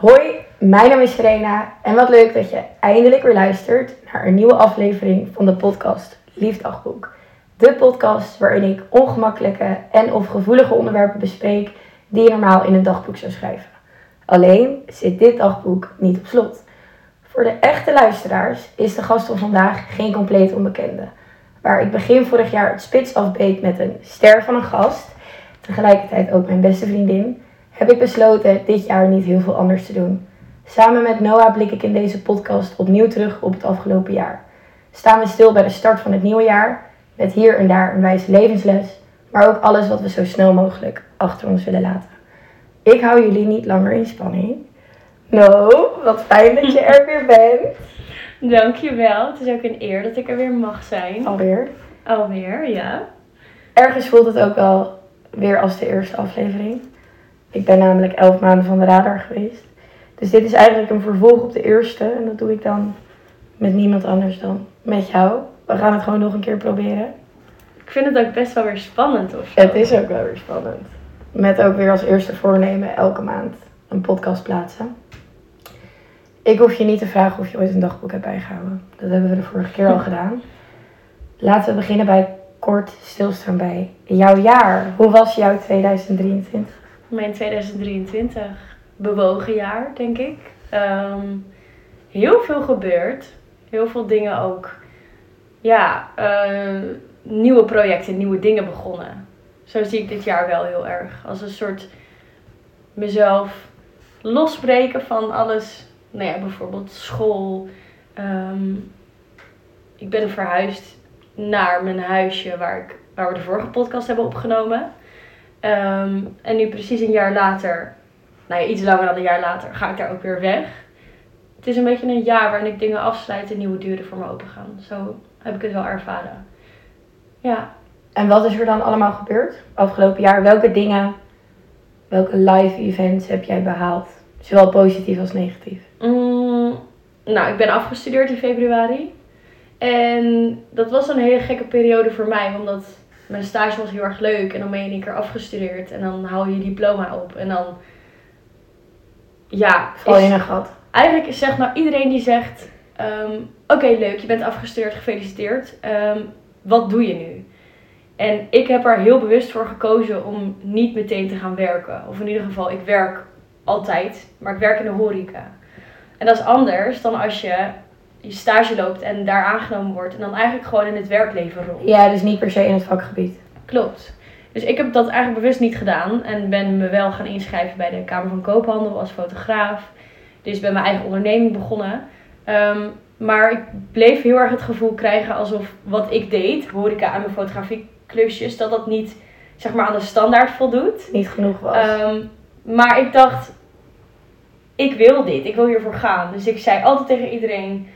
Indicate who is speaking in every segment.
Speaker 1: Hoi, mijn naam is Serena en wat leuk dat je eindelijk weer luistert naar een nieuwe aflevering van de podcast Liefdagboek. De podcast waarin ik ongemakkelijke en of gevoelige onderwerpen bespreek die je normaal in een dagboek zou schrijven. Alleen zit dit dagboek niet op slot. Voor de echte luisteraars is de gast van vandaag geen compleet onbekende. Waar ik begin vorig jaar het spits afbeet met een ster van een gast, tegelijkertijd ook mijn beste vriendin, heb ik besloten dit jaar niet heel veel anders te doen. Samen met Noah blik ik in deze podcast opnieuw terug op het afgelopen jaar. Staan we stil bij de start van het nieuwe jaar, met hier en daar een wijze levensles, maar ook alles wat we zo snel mogelijk achter ons willen laten. Ik hou jullie niet langer in spanning. No, wat fijn dat je er weer bent.
Speaker 2: Dankjewel. Het is ook een eer dat ik er weer mag zijn.
Speaker 1: Alweer.
Speaker 2: Alweer, ja.
Speaker 1: Ergens voelt het ook wel weer als de eerste aflevering. Ik ben namelijk elf maanden van de radar geweest. Dus dit is eigenlijk een vervolg op de eerste. En dat doe ik dan met niemand anders dan met jou. We gaan het gewoon nog een keer proberen.
Speaker 2: Ik vind het ook best wel weer spannend of zo.
Speaker 1: Het is ook wel weer spannend. Met ook weer als eerste voornemen elke maand een podcast plaatsen. Ik hoef je niet te vragen of je ooit een dagboek hebt bijgehouden. Dat hebben we de vorige keer al gedaan. Laten we beginnen bij kort stilstaan bij jouw jaar. Hoe was jouw 2023?
Speaker 2: Mijn 2023 bewogen jaar, denk ik. Ehm, heel veel gebeurd. Heel veel dingen ook. Ja, eh, nieuwe projecten, nieuwe dingen begonnen. Zo zie ik dit jaar wel heel erg. Als een soort mezelf losbreken van alles. Nou ja, bijvoorbeeld school. Ehm, ik ben verhuisd naar mijn huisje waar, ik, waar we de vorige podcast hebben opgenomen. Ehm, en nu precies een jaar later, nou ja, iets langer dan een jaar later, ga ik daar ook weer weg. Het is een beetje een jaar waarin ik dingen afsluit en nieuwe deuren voor me open gaan. Zo heb ik het wel ervaren. Ja.
Speaker 1: En wat is er dan allemaal gebeurd afgelopen jaar? Welke dingen, welke live events heb jij behaald? Zowel positief als negatief.
Speaker 2: Mm, nou, ik ben afgestudeerd in februari. En dat was een hele gekke periode voor mij, omdat mijn stage was heel erg leuk. En dan ben je in één keer afgestudeerd en dan haal je je diploma op. En dan, ja...
Speaker 1: Val je in een gat?
Speaker 2: Eigenlijk is zeg nou iedereen die zegt: ehm, Oké, leuk, je bent afgestudeerd, gefeliciteerd. Ehm, wat doe je nu? En ik heb er heel bewust voor gekozen om niet meteen te gaan werken. Of in ieder geval, ik werk altijd, maar ik werk in de horeca. En dat is anders dan als je je stage loopt en daar aangenomen wordt. En dan eigenlijk gewoon in het werkleven rolt.
Speaker 1: Ja, dus niet per se in het vakgebied.
Speaker 2: Klopt. Dus ik heb dat eigenlijk bewust niet gedaan en ben me wel gaan inschrijven bij de Kamer van Koophandel als fotograaf. Dus ben mijn eigen onderneming begonnen. Ehm, maar ik bleef heel erg het gevoel krijgen alsof wat ik deed, horeca en mijn fotografieklusjes, dat dat niet zeg maar aan de standaard voldoet.
Speaker 1: Niet genoeg was.
Speaker 2: Ehm, maar ik dacht, ik wil dit, ik wil hiervoor gaan. Dus ik zei altijd tegen iedereen,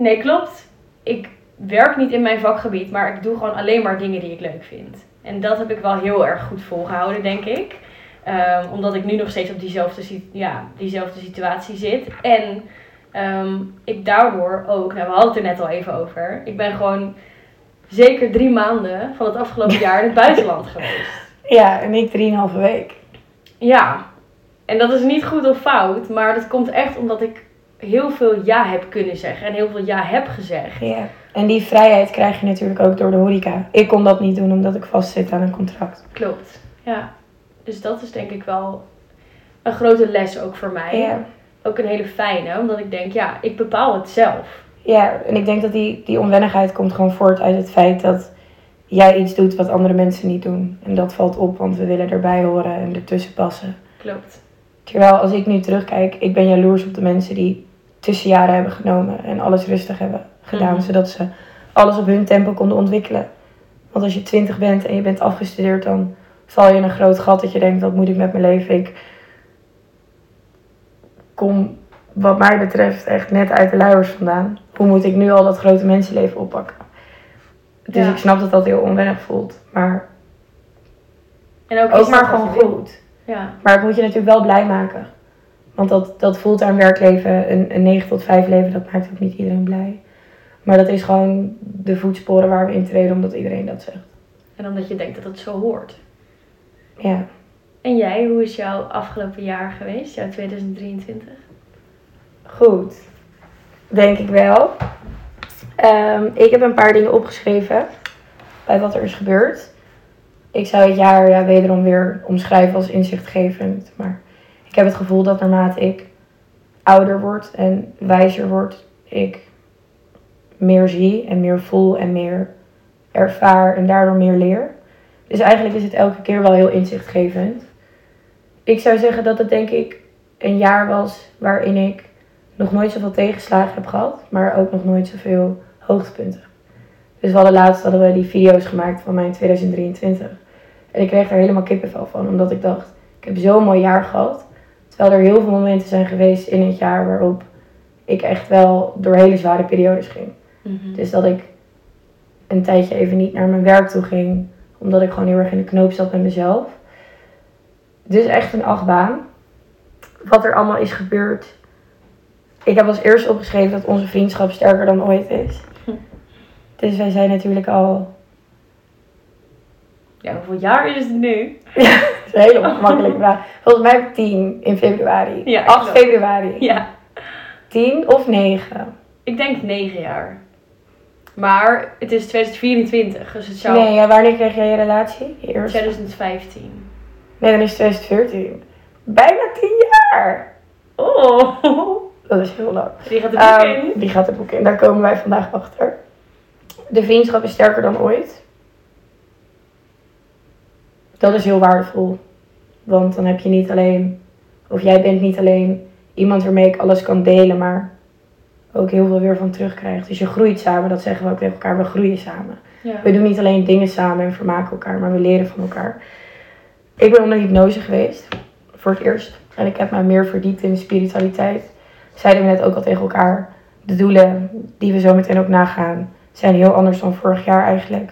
Speaker 2: nee klopt, ik werk niet in mijn vakgebied, maar ik doe gewoon alleen maar dingen die ik leuk vind. En dat heb ik wel heel erg goed volgehouden, denk ik. Ehm, omdat ik nu nog steeds op diezelfde, ja, diezelfde situatie zit. En ehm, ik daardoor ook, nou we hadden het er net al even over, ik ben gewoon zeker drie maanden van het afgelopen jaar in het buitenland geweest.
Speaker 1: ja, en ik drieënhalve week.
Speaker 2: Ja, en dat is niet goed of fout, maar dat komt echt omdat ik heel veel ja heb kunnen zeggen en heel veel ja heb gezegd.
Speaker 1: Ja. En die vrijheid krijg je natuurlijk ook door de horeca. Ik kon dat niet doen omdat ik vastzit aan een contract.
Speaker 2: Klopt, ja. Dus dat is denk ik wel een grote les ook voor mij.
Speaker 1: Ja.
Speaker 2: Ook een hele fijne, omdat ik denk, ja, ik bepaal het zelf.
Speaker 1: Ja, en ik denk dat die, die onwennigheid komt gewoon voort uit het feit dat jij iets doet wat andere mensen niet doen. En dat valt op, want we willen erbij horen en ertussen passen.
Speaker 2: Klopt.
Speaker 1: Terwijl als ik nu terugkijk, ik ben jaloers op de mensen die tussenjaren hebben genomen en alles rustig hebben gedaan,
Speaker 2: Mhm.
Speaker 1: zodat ze alles op hun tempo konden ontwikkelen. Want als je twintig bent en je bent afgestudeerd, dan val je in een groot gat dat je denkt, wat moet ik met mijn leven? Ik kom, wat mij betreft, echt net uit de luiers vandaan. Hoe moet ik nu al dat grote mensenleven oppakken? Dus
Speaker 2: Ja.
Speaker 1: ik snap dat dat heel onwennig voelt, maar
Speaker 2: En ook,
Speaker 1: maar gewoon goed.
Speaker 2: Ja,
Speaker 1: Maar het moet je natuurlijk wel blij maken. Want dat, dat fulltime werkleven, een, een 9 tot 5 leven, dat maakt ook niet iedereen blij. Maar dat is gewoon de voetsporen waar we in treden, omdat iedereen dat zegt.
Speaker 2: en omdat je denkt dat het zo hoort.
Speaker 1: Ja.
Speaker 2: En jij, hoe is jouw afgelopen jaar geweest, jouw 2023?
Speaker 1: Goed, denk ik wel. Ehm, ik heb een paar dingen opgeschreven bij wat er is gebeurd. Ik zou het jaar ja, wederom weer omschrijven als inzichtgevend. Maar ik heb het gevoel dat naarmate ik ouder word en wijzer word, ik meer zie en meer voel en meer ervaar en daardoor meer leer. Dus eigenlijk is het elke keer wel heel inzichtgevend. Ik zou zeggen dat het denk ik een jaar was waarin ik nog nooit zoveel tegenslagen heb gehad, maar ook nog nooit zoveel hoogtepunten. Dus we hadden laatst hadden we die video's gemaakt van mijn 2023. En ik kreeg daar helemaal kippenvel van, omdat ik dacht, ik heb zo'n mooi jaar gehad. Terwijl er heel veel momenten zijn geweest in het jaar waarop ik echt wel door hele zware periodes ging. Dus dat ik een tijdje even niet naar mijn werk toe ging, omdat ik gewoon heel erg in de knoop zat met mezelf. Dus echt een achtbaan. Wat er allemaal is gebeurd. Ik heb als eerste opgeschreven dat onze vriendschap sterker dan ooit is. Dus wij zijn natuurlijk al.
Speaker 2: Ja, hoeveel jaar is het nu?
Speaker 1: Dat is een hele ongemakkelijke vraag. Volgens mij heb ik 10 in februari.
Speaker 2: Ja,
Speaker 1: 8
Speaker 2: klopt.
Speaker 1: februari.
Speaker 2: Ja,
Speaker 1: 10 of 9?
Speaker 2: ik denk 9 jaar. Maar het is 2024, dus het zou
Speaker 1: Nee, ja, wanneer kreeg jij je relatie? Je eerste?
Speaker 2: 2015.
Speaker 1: Nee, dan is het 2014. Bijna 10 jaar.
Speaker 2: Oh,
Speaker 1: Dat is heel lang.
Speaker 2: die gaat er
Speaker 1: Ehm,
Speaker 2: boek in.
Speaker 1: die gaat het boek in. Daar komen wij vandaag achter. De vriendschap is sterker dan ooit. Dat is heel waardevol. Want dan heb je niet alleen, of jij bent niet alleen iemand waarmee ik alles kan delen, maar ook heel veel weer van terugkrijgt. Dus je groeit samen, dat zeggen we ook tegen elkaar, we groeien samen.
Speaker 2: Ja.
Speaker 1: We doen niet alleen dingen samen en vermaken elkaar, maar we leren van elkaar. Ik ben onder hypnose geweest, voor het eerst. En ik heb mij meer verdiept in de spiritualiteit. Zeiden we net ook al tegen elkaar. De doelen die we zo meteen ook nagaan, zijn heel anders dan vorig jaar eigenlijk.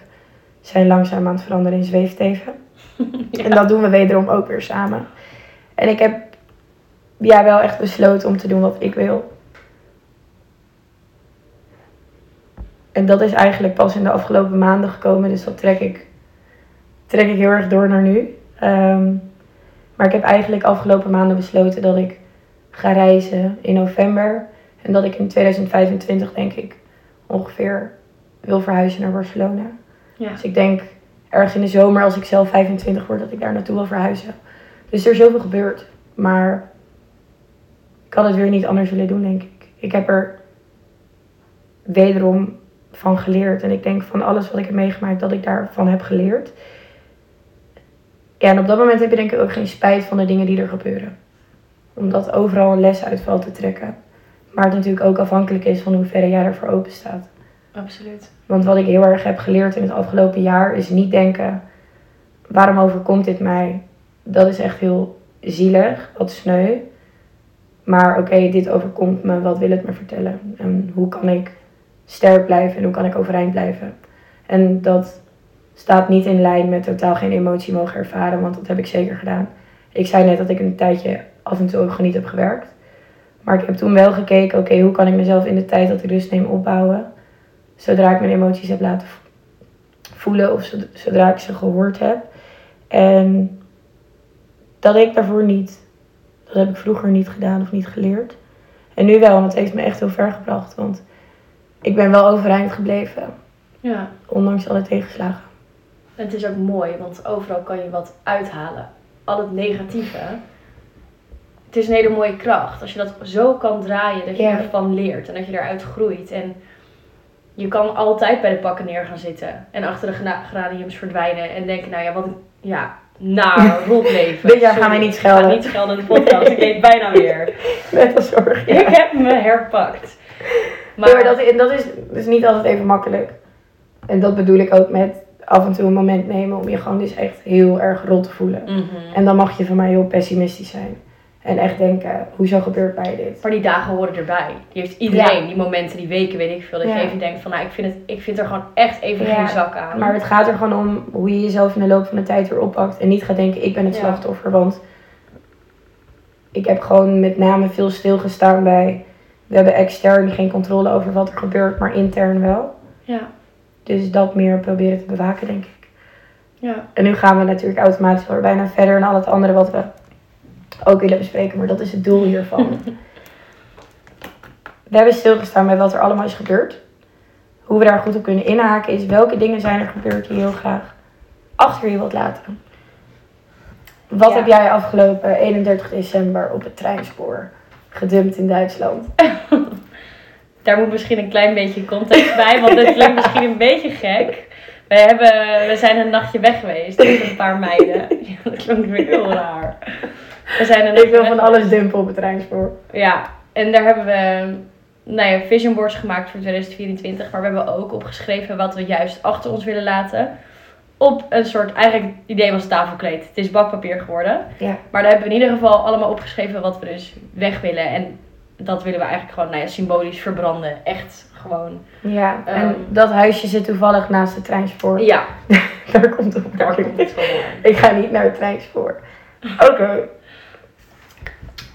Speaker 1: Zijn langzaam aan het veranderen in zweefteven. En dat doen we wederom ook weer samen. En ik heb ja, wel echt besloten om te doen wat ik wil. En dat is eigenlijk pas in de afgelopen maanden gekomen. Dus dat trek ik, trek ik heel erg door naar nu. Ehm, maar ik heb eigenlijk afgelopen maanden besloten dat ik ga reizen in november. En dat ik in 2025 denk ik ongeveer wil verhuizen naar Barcelona.
Speaker 2: Ja.
Speaker 1: Dus ik denk ergens in de zomer als ik zelf 25 word dat ik daar naartoe wil verhuizen. Dus er is zoveel gebeurd. Maar ik had het weer niet anders willen doen denk ik. Ik heb er wederom van geleerd. En ik denk van alles wat ik heb meegemaakt dat ik daarvan heb geleerd. Ja, en op dat moment heb je denk ik ook geen spijt van de dingen die er gebeuren. Omdat overal een les uit valt te trekken. Maar het natuurlijk ook afhankelijk is van hoe ver jij ervoor open staat.
Speaker 2: Absoluut.
Speaker 1: Want wat ik heel erg heb geleerd in het afgelopen jaar is niet denken: waarom overkomt dit mij? Dat is echt heel zielig, wat sneu. Maar oké, dit overkomt me, wat wil het me vertellen? En hoe kan ik sterk blijven en hoe kan ik overeind blijven? En dat staat niet in lijn met totaal geen emotie mogen ervaren, want dat heb ik zeker gedaan. Ik zei net dat ik een tijdje af en toe ook niet heb gewerkt. Maar ik heb toen wel gekeken, oké, hoe kan ik mezelf in de tijd dat ik rust neem opbouwen? Zodra ik mijn emoties heb laten vo- voelen of zod- zodra ik ze gehoord heb. En dat deed ik daarvoor niet. Dat heb ik vroeger niet gedaan of niet geleerd. En nu wel, en dat heeft me echt heel ver gebracht. Want ik ben wel overeind gebleven,
Speaker 2: Ja.
Speaker 1: ondanks alle tegenslagen.
Speaker 2: En het is ook mooi, want overal kan je wat uithalen. Al het negatieve. Het is een hele mooie kracht. Als je dat zo kan draaien, dat je
Speaker 1: Ja.
Speaker 2: ervan leert en dat je eruit groeit. En je kan altijd bij de pakken neer gaan zitten. En achter de geraniums verdwijnen. En denken, nou ja, wat een ja, naar rotleven.
Speaker 1: Dit jaar gaan wij niet
Speaker 2: Ik ga
Speaker 1: schelden.
Speaker 2: niet schelden in de podcast. Ik weet bijna weer.
Speaker 1: Net als zorg.
Speaker 2: Ik heb me herpakt.
Speaker 1: Maar, maar dat, dat is dus niet altijd even makkelijk. En dat bedoel ik ook met af en toe een moment nemen om je gewoon dus echt heel erg rot te voelen.
Speaker 2: Mhm.
Speaker 1: En dan mag je van mij heel pessimistisch zijn. En echt denken, hoezo gebeurt mij dit?
Speaker 2: Maar die dagen horen erbij. Die heeft iedereen. Die momenten, die weken, weet ik veel. Dat
Speaker 1: Ja.
Speaker 2: je even denkt van, nou, ik vind, het, ik vind er gewoon echt even
Speaker 1: Ja,
Speaker 2: geen zak aan.
Speaker 1: Maar het gaat er gewoon om hoe je jezelf in de loop van de tijd weer oppakt. En niet gaat denken, ik ben het slachtoffer. Want ik heb gewoon met name veel stilgestaan bij... We hebben extern geen controle over wat er gebeurt, maar intern wel.
Speaker 2: Ja.
Speaker 1: Dus dat meer proberen te bewaken, denk ik.
Speaker 2: Ja.
Speaker 1: En nu gaan we natuurlijk automatisch weer bijna verder naar al het andere wat we ook willen bespreken. Maar dat is het doel hiervan. we hebben stilgestaan bij wat er allemaal is gebeurd. Hoe we daar goed op kunnen inhaken is welke dingen zijn er gebeurd die je heel graag achter je wilt laten. Wat
Speaker 2: Ja.
Speaker 1: heb jij afgelopen 31 december op het treinspoor gedumpt in Duitsland?
Speaker 2: Daar moet misschien een klein beetje context bij, want het klinkt misschien een beetje gek. We, hebben, we zijn een nachtje weg geweest met een paar meiden. Ja, dat klinkt weer heel raar. We zijn een
Speaker 1: Ik wil van alles dumpen op het treinspoor.
Speaker 2: Ja, en daar hebben we nou ja, vision boards gemaakt voor 2024. Maar we hebben ook opgeschreven wat we juist achter ons willen laten. Op een soort, eigenlijk het idee was tafelkleed. Het is bakpapier geworden.
Speaker 1: Ja.
Speaker 2: Maar daar hebben we in ieder geval allemaal opgeschreven wat we dus weg willen. En dat willen we eigenlijk gewoon nou ja, symbolisch verbranden. Echt gewoon.
Speaker 1: Ja, en
Speaker 2: Ehm.
Speaker 1: dat huisje zit toevallig naast het treinspoor.
Speaker 2: Ja,
Speaker 1: Daar komt het op.
Speaker 2: daar komt het gewoon.
Speaker 1: Ik ga niet naar het treinspoor. Oké.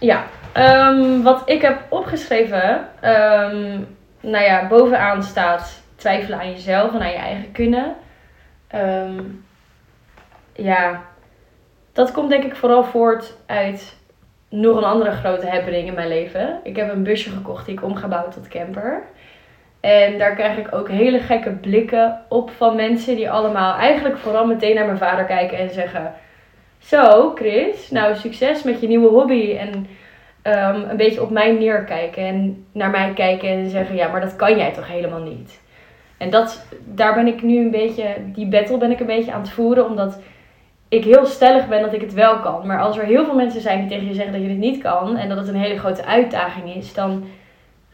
Speaker 2: Ja, ehm, wat ik heb opgeschreven, ehm, nou ja, bovenaan staat twijfelen aan jezelf en aan je eigen kunnen. Ehm, ja, dat komt denk ik vooral voort uit nog een andere grote happening in mijn leven. Ik heb een busje gekocht die ik om ga bouwen tot camper. En daar krijg ik ook hele gekke blikken op van mensen die allemaal eigenlijk vooral meteen naar mijn vader kijken en zeggen... Zo, Chris, nou succes met je nieuwe hobby. En ehm, een beetje op mij neerkijken en naar mij kijken en zeggen: Ja, maar dat kan jij toch helemaal niet. En dat, daar ben ik nu een beetje, die battle ben ik een beetje aan het voeren, omdat ik heel stellig ben dat ik het wel kan. Maar als er heel veel mensen zijn die tegen je zeggen dat je dit niet kan en dat het een hele grote uitdaging is, dan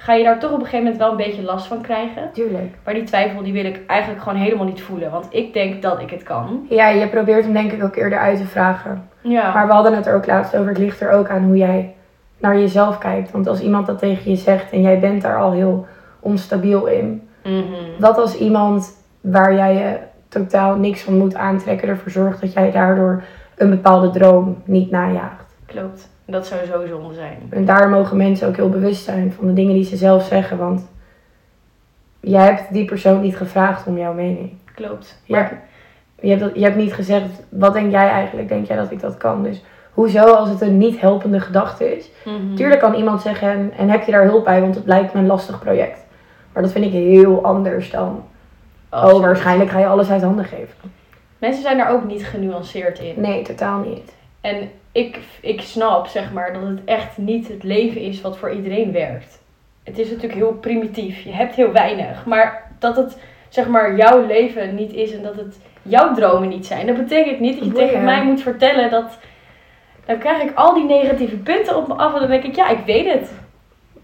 Speaker 2: ga je daar toch op een gegeven moment wel een beetje last van krijgen.
Speaker 1: Tuurlijk.
Speaker 2: Maar die twijfel die wil ik eigenlijk gewoon helemaal niet voelen, want ik denk dat ik het kan.
Speaker 1: Ja, je probeert hem denk ik ook eerder uit te vragen.
Speaker 2: Ja.
Speaker 1: Maar we hadden het er ook laatst over. Het ligt er ook aan hoe jij naar jezelf kijkt. Want als iemand dat tegen je zegt en jij bent daar al heel onstabiel in.
Speaker 2: Mhm.
Speaker 1: Wat als iemand waar jij je totaal niks van moet aantrekken ervoor zorgt dat jij daardoor een bepaalde droom niet najaagt.
Speaker 2: Klopt. Dat zou zo zonde zijn.
Speaker 1: En daar mogen mensen ook heel bewust zijn van de dingen die ze zelf zeggen. Want jij hebt die persoon niet gevraagd om jouw mening.
Speaker 2: Klopt.
Speaker 1: Maar je hebt, dat, je hebt niet gezegd, wat denk jij eigenlijk? Denk jij dat ik dat kan? Dus hoezo als het een niet helpende gedachte is?
Speaker 2: Mhm.
Speaker 1: Tuurlijk kan iemand zeggen, en, en heb je daar hulp bij? Want het lijkt me een lastig project. Maar dat vind ik heel anders dan, oh waarschijnlijk ga je alles uit handen geven.
Speaker 2: Mensen zijn daar ook niet genuanceerd in.
Speaker 1: Nee, totaal niet.
Speaker 2: En ik, ik snap, zeg maar, dat het echt niet het leven is wat voor iedereen werkt. Het is natuurlijk heel primitief. Je hebt heel weinig. Maar dat het, zeg maar, jouw leven niet is en dat het jouw dromen niet zijn. Dat betekent niet dat je
Speaker 1: Boeien.
Speaker 2: tegen mij moet vertellen dat... Dan krijg ik al die negatieve punten op me af en dan denk ik, ja, ik weet het.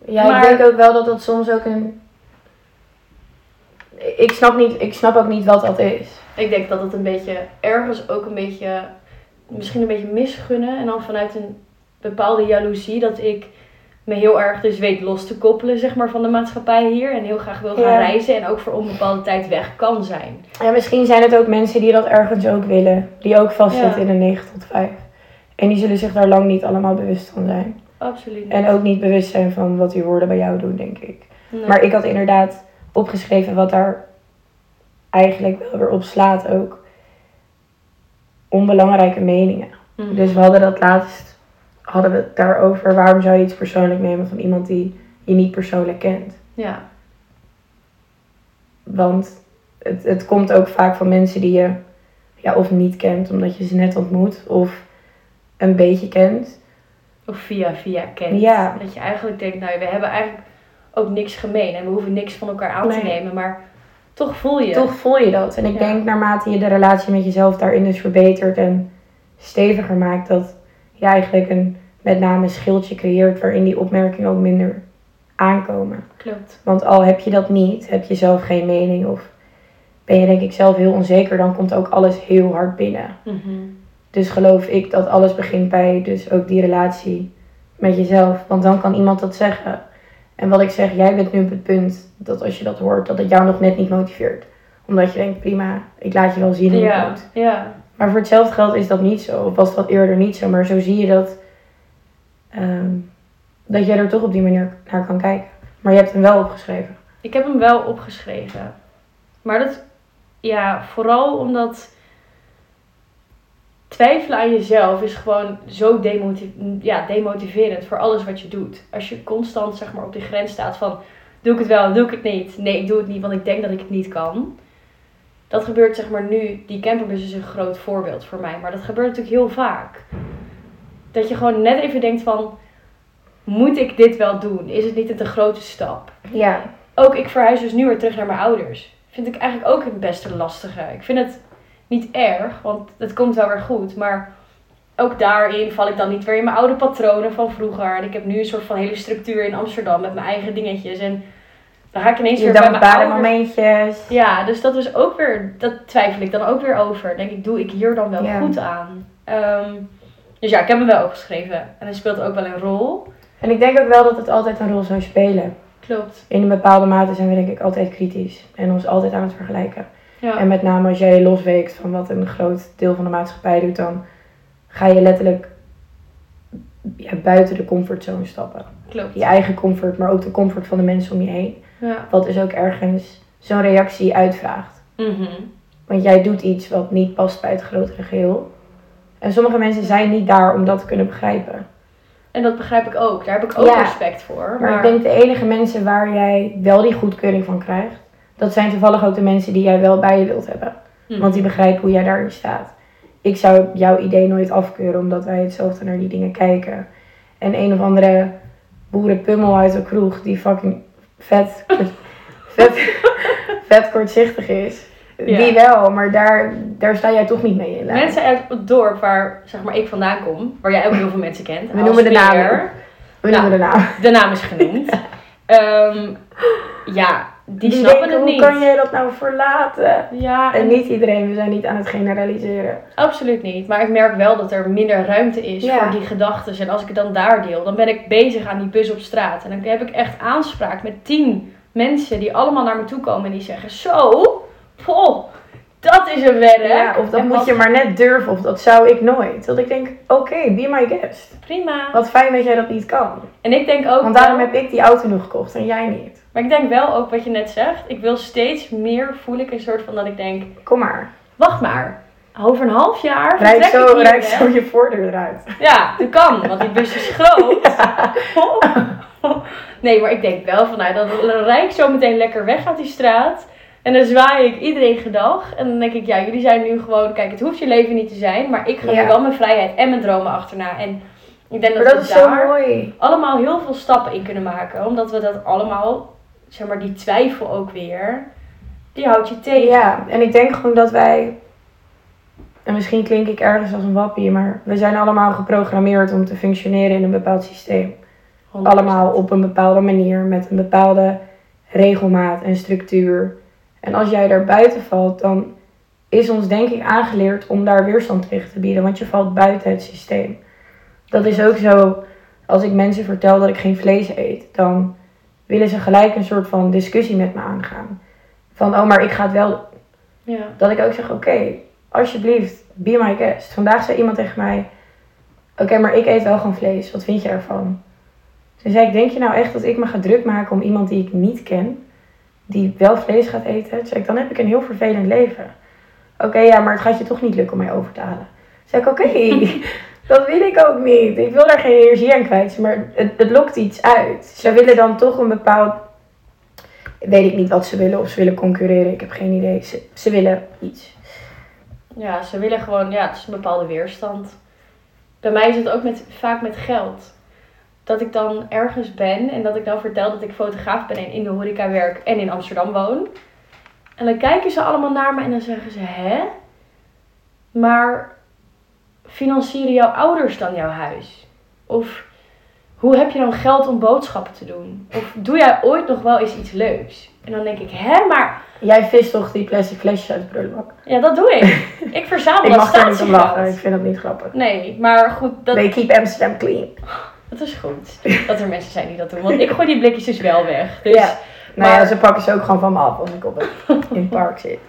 Speaker 1: Ja,
Speaker 2: Maar-
Speaker 1: ik denk ook wel dat dat soms ook een... Ik snap, niet, ik snap ook niet wat dat is.
Speaker 2: Ik denk dat het een beetje, ergens ook een beetje, misschien een beetje misgunnen. En dan vanuit een bepaalde jaloezie dat ik me heel erg dus weet los te koppelen, zeg maar, van de maatschappij hier. En heel graag wil gaan
Speaker 1: Ja.
Speaker 2: reizen en ook voor onbepaalde tijd weg kan zijn.
Speaker 1: En misschien zijn het ook mensen die dat ergens ook willen. Die ook vastzitten
Speaker 2: Ja.
Speaker 1: in een 9 tot 5. En die zullen zich daar lang niet allemaal bewust van zijn.
Speaker 2: Absoluut.
Speaker 1: En ook niet bewust zijn van wat die woorden bij jou doen, denk ik.
Speaker 2: Nee.
Speaker 1: Maar ik had inderdaad opgeschreven wat daar eigenlijk wel weer op slaat ook. Onbelangrijke meningen.
Speaker 2: Mhm.
Speaker 1: Dus we hadden dat laatst, hadden we het daarover. Waarom zou je iets persoonlijk nemen van iemand die je niet persoonlijk kent?
Speaker 2: Ja,
Speaker 1: Want het, het komt ook vaak van mensen die je ja, of niet kent omdat je ze net ontmoet. Of een beetje kent.
Speaker 2: of via via kent.
Speaker 1: Ja.
Speaker 2: Dat je eigenlijk denkt, nou, we hebben eigenlijk ook niks gemeen. En we hoeven niks van elkaar aan te nemen. Maar toch voel je.
Speaker 1: Toch voel je dat. En ik
Speaker 2: Ja.
Speaker 1: denk naarmate je de relatie met jezelf daarin dus verbetert en steviger maakt, dat je eigenlijk een met name schildje creëert waarin die opmerkingen ook minder aankomen.
Speaker 2: Klopt.
Speaker 1: Want al heb je dat niet, heb je zelf geen mening of ben je denk ik zelf heel onzeker, dan komt ook alles heel hard binnen.
Speaker 2: Mhm.
Speaker 1: Dus geloof ik dat alles begint bij dus ook die relatie met jezelf. Want dan kan iemand dat zeggen. En wat ik zeg, jij bent nu op het punt dat als je dat hoort, dat het jou nog net niet motiveert. Omdat je denkt, prima, ik laat je wel zien hoe het
Speaker 2: Ja,
Speaker 1: moet.
Speaker 2: ja.
Speaker 1: Maar voor hetzelfde geld is dat niet zo. Of was dat eerder niet zo. Maar zo zie je dat, ehm, dat je er toch op die manier naar kan kijken. Maar je hebt hem wel opgeschreven.
Speaker 2: Ik heb hem wel opgeschreven. Maar dat, ja, vooral omdat twijfelen aan jezelf is gewoon zo demotiv ja, demotiverend voor alles wat je doet. Als je constant zeg maar, op die grens staat van, doe ik het wel, doe ik het niet? Nee, ik doe het niet, want ik denk dat ik het niet kan. Dat gebeurt zeg maar nu, die camperbus is een groot voorbeeld voor mij, maar dat gebeurt natuurlijk heel vaak. Dat je gewoon net even denkt van, moet ik dit wel doen? Is het niet een te grote stap?
Speaker 1: Ja.
Speaker 2: Ook ik verhuis dus nu weer terug naar mijn ouders. Vind ik eigenlijk ook het beste lastige. Ik vind het niet erg, want het komt wel weer goed. Maar ook daarin val ik dan niet weer in mijn oude patronen van vroeger. En ik heb nu een soort van hele structuur in Amsterdam met mijn eigen dingetjes. En dan ga ik ineens
Speaker 1: Je
Speaker 2: weer bij mijn
Speaker 1: momentjes.
Speaker 2: Ja, dus dat is ook weer, dat twijfel ik dan ook weer over. Denk ik, doe ik hier dan wel goed aan? Ehm, dus ja, ik heb hem wel opgeschreven. En hij speelt ook wel een rol.
Speaker 1: En ik denk ook wel dat het altijd een rol zou spelen.
Speaker 2: Klopt.
Speaker 1: In een bepaalde mate zijn we denk ik altijd kritisch. En ons altijd aan het vergelijken.
Speaker 2: Ja.
Speaker 1: En met name als jij je losweekt van wat een groot deel van de maatschappij doet, dan ga je letterlijk ja, buiten de comfortzone stappen.
Speaker 2: Klopt.
Speaker 1: Je eigen comfort, maar ook de comfort van de mensen om je heen.
Speaker 2: Ja.
Speaker 1: Wat dus ook ergens zo'n reactie uitvraagt.
Speaker 2: Mhm.
Speaker 1: Want jij doet iets wat niet past bij het grotere geheel. En sommige mensen zijn niet daar om dat te kunnen begrijpen.
Speaker 2: En dat begrijp ik ook. Daar heb ik ook
Speaker 1: Ja.
Speaker 2: respect voor.
Speaker 1: Maar ik denk de enige mensen waar jij wel die goedkeuring van krijgt, dat zijn toevallig ook de mensen die jij wel bij je wilt hebben.
Speaker 2: Mhm.
Speaker 1: Want die begrijpen hoe jij daarin staat. Ik zou jouw idee nooit afkeuren omdat wij hetzelfde naar die dingen kijken. En een of andere boerenpummel uit de kroeg die fucking vet, vet, vet kortzichtig is.
Speaker 2: Ja.
Speaker 1: Die wel, maar daar, daar sta jij toch niet mee in. lijn.
Speaker 2: Mensen uit het dorp waar zeg maar, ik vandaan kom, waar jij ook heel veel mensen kent.
Speaker 1: We noemen de namen. We noemen de naam.
Speaker 2: De naam is genoemd. Ehm, ja, die, snappen
Speaker 1: denken,
Speaker 2: het
Speaker 1: hoe
Speaker 2: niet.
Speaker 1: kan jij dat nou verlaten?
Speaker 2: Ja,
Speaker 1: En
Speaker 2: en
Speaker 1: niet iedereen, we zijn niet aan het generaliseren.
Speaker 2: absoluut niet. Maar ik merk wel dat er minder ruimte is
Speaker 1: Ja.
Speaker 2: voor die gedachten. En als ik het dan daar deel, dan ben ik bezig aan die bus op straat. En dan heb ik echt aanspraak met tien mensen die allemaal naar me toe komen en die zeggen: Zo, poh, dat is een werk.
Speaker 1: Ja, of dat
Speaker 2: En
Speaker 1: moet
Speaker 2: wat
Speaker 1: je maar net durven, of dat zou ik nooit. Dat ik denk, oké, be my guest.
Speaker 2: Prima.
Speaker 1: Wat fijn dat jij dat niet kan.
Speaker 2: En ik denk ook.
Speaker 1: Want daarom
Speaker 2: wel-
Speaker 1: heb ik die auto nog gekocht en jij niet.
Speaker 2: Maar ik denk wel ook wat je net zegt. Ik wil steeds meer voel ik een soort van dat ik denk,
Speaker 1: Kom maar.
Speaker 2: wacht maar. Over een half jaar
Speaker 1: Rijk
Speaker 2: vertrek
Speaker 1: zo,
Speaker 2: ik hier
Speaker 1: zo je voordeur eruit.
Speaker 2: Ja, dat kan, want die bus is groot. Nee, maar ik denk wel van, nou, dan rijd ik zo meteen lekker weg uit die straat. En dan zwaai ik iedereen gedag. En dan denk ik, ja, jullie zijn nu gewoon, kijk, het hoeft je leven niet te zijn. Maar ik ga
Speaker 1: Ja.
Speaker 2: nu wel mijn vrijheid en mijn dromen achterna. En ik denk dat,
Speaker 1: dat
Speaker 2: we daar
Speaker 1: mooi.
Speaker 2: allemaal heel veel stappen in kunnen maken. Omdat we dat allemaal, zeg maar, die twijfel ook weer, die houdt je tegen.
Speaker 1: Ja, en ik denk gewoon dat wij... En misschien klink ik ergens als een wappie, maar we zijn allemaal geprogrammeerd om te functioneren in een bepaald systeem.
Speaker 2: 100%.
Speaker 1: allemaal op een bepaalde manier, met een bepaalde regelmaat en structuur. En als jij daar buiten valt, dan is ons denk ik aangeleerd om daar weerstand tegen te bieden, want je valt buiten het systeem. Dat is ook zo, als ik mensen vertel dat ik geen vlees eet, dan willen ze gelijk een soort van discussie met me aangaan. Van, oh, maar ik ga het wel doen.
Speaker 2: Ja.
Speaker 1: Dat ik ook zeg, oké, alsjeblieft, be my guest. Vandaag zei iemand tegen mij, oké, maar ik eet wel gewoon vlees. Wat vind je ervan? Toen zei ik, denk je nou echt dat ik me ga druk maken om iemand die ik niet ken, die wel vlees gaat eten? Toen zei ik, dan heb ik een heel vervelend leven. Oké, ja, maar het gaat je toch niet lukken om mij over te halen. Toen zei ik, oké, dat wil ik ook niet. Ik wil daar geen energie aan kwijt, maar het, het lokt iets uit. Ze willen dan toch een bepaald weet ik niet wat ze willen of ze willen concurreren. Ik heb geen idee. Ze, ze willen iets.
Speaker 2: Ja, ze willen gewoon, ja, het is een bepaalde weerstand. Bij mij is het ook met, vaak met geld. Dat ik dan ergens ben en dat ik dan vertel dat ik fotograaf ben en in de horeca werk en in Amsterdam woon. En dan kijken ze allemaal naar me en dan zeggen ze, hè? Maar financieren jouw ouders dan jouw huis? Of hoe heb je dan geld om boodschappen te doen? Of doe jij ooit nog wel eens iets leuks? En dan denk ik, hè, maar
Speaker 1: Jij vist toch die plastic flesjes uit de prullenbak?
Speaker 2: ja, dat doe ik. Ik verzamel
Speaker 1: Ik
Speaker 2: dat
Speaker 1: mag daar niet om lachen. Ik vind dat niet grappig.
Speaker 2: Nee, maar goed, dat,
Speaker 1: They keep Amsterdam clean.
Speaker 2: dat is goed. Dat er mensen zijn die dat doen. Want ik gooi die blikjes dus wel weg. Dus,
Speaker 1: Ja. Nou ja, ze pakken ze ook gewoon van me af als ik op het, in het park zit.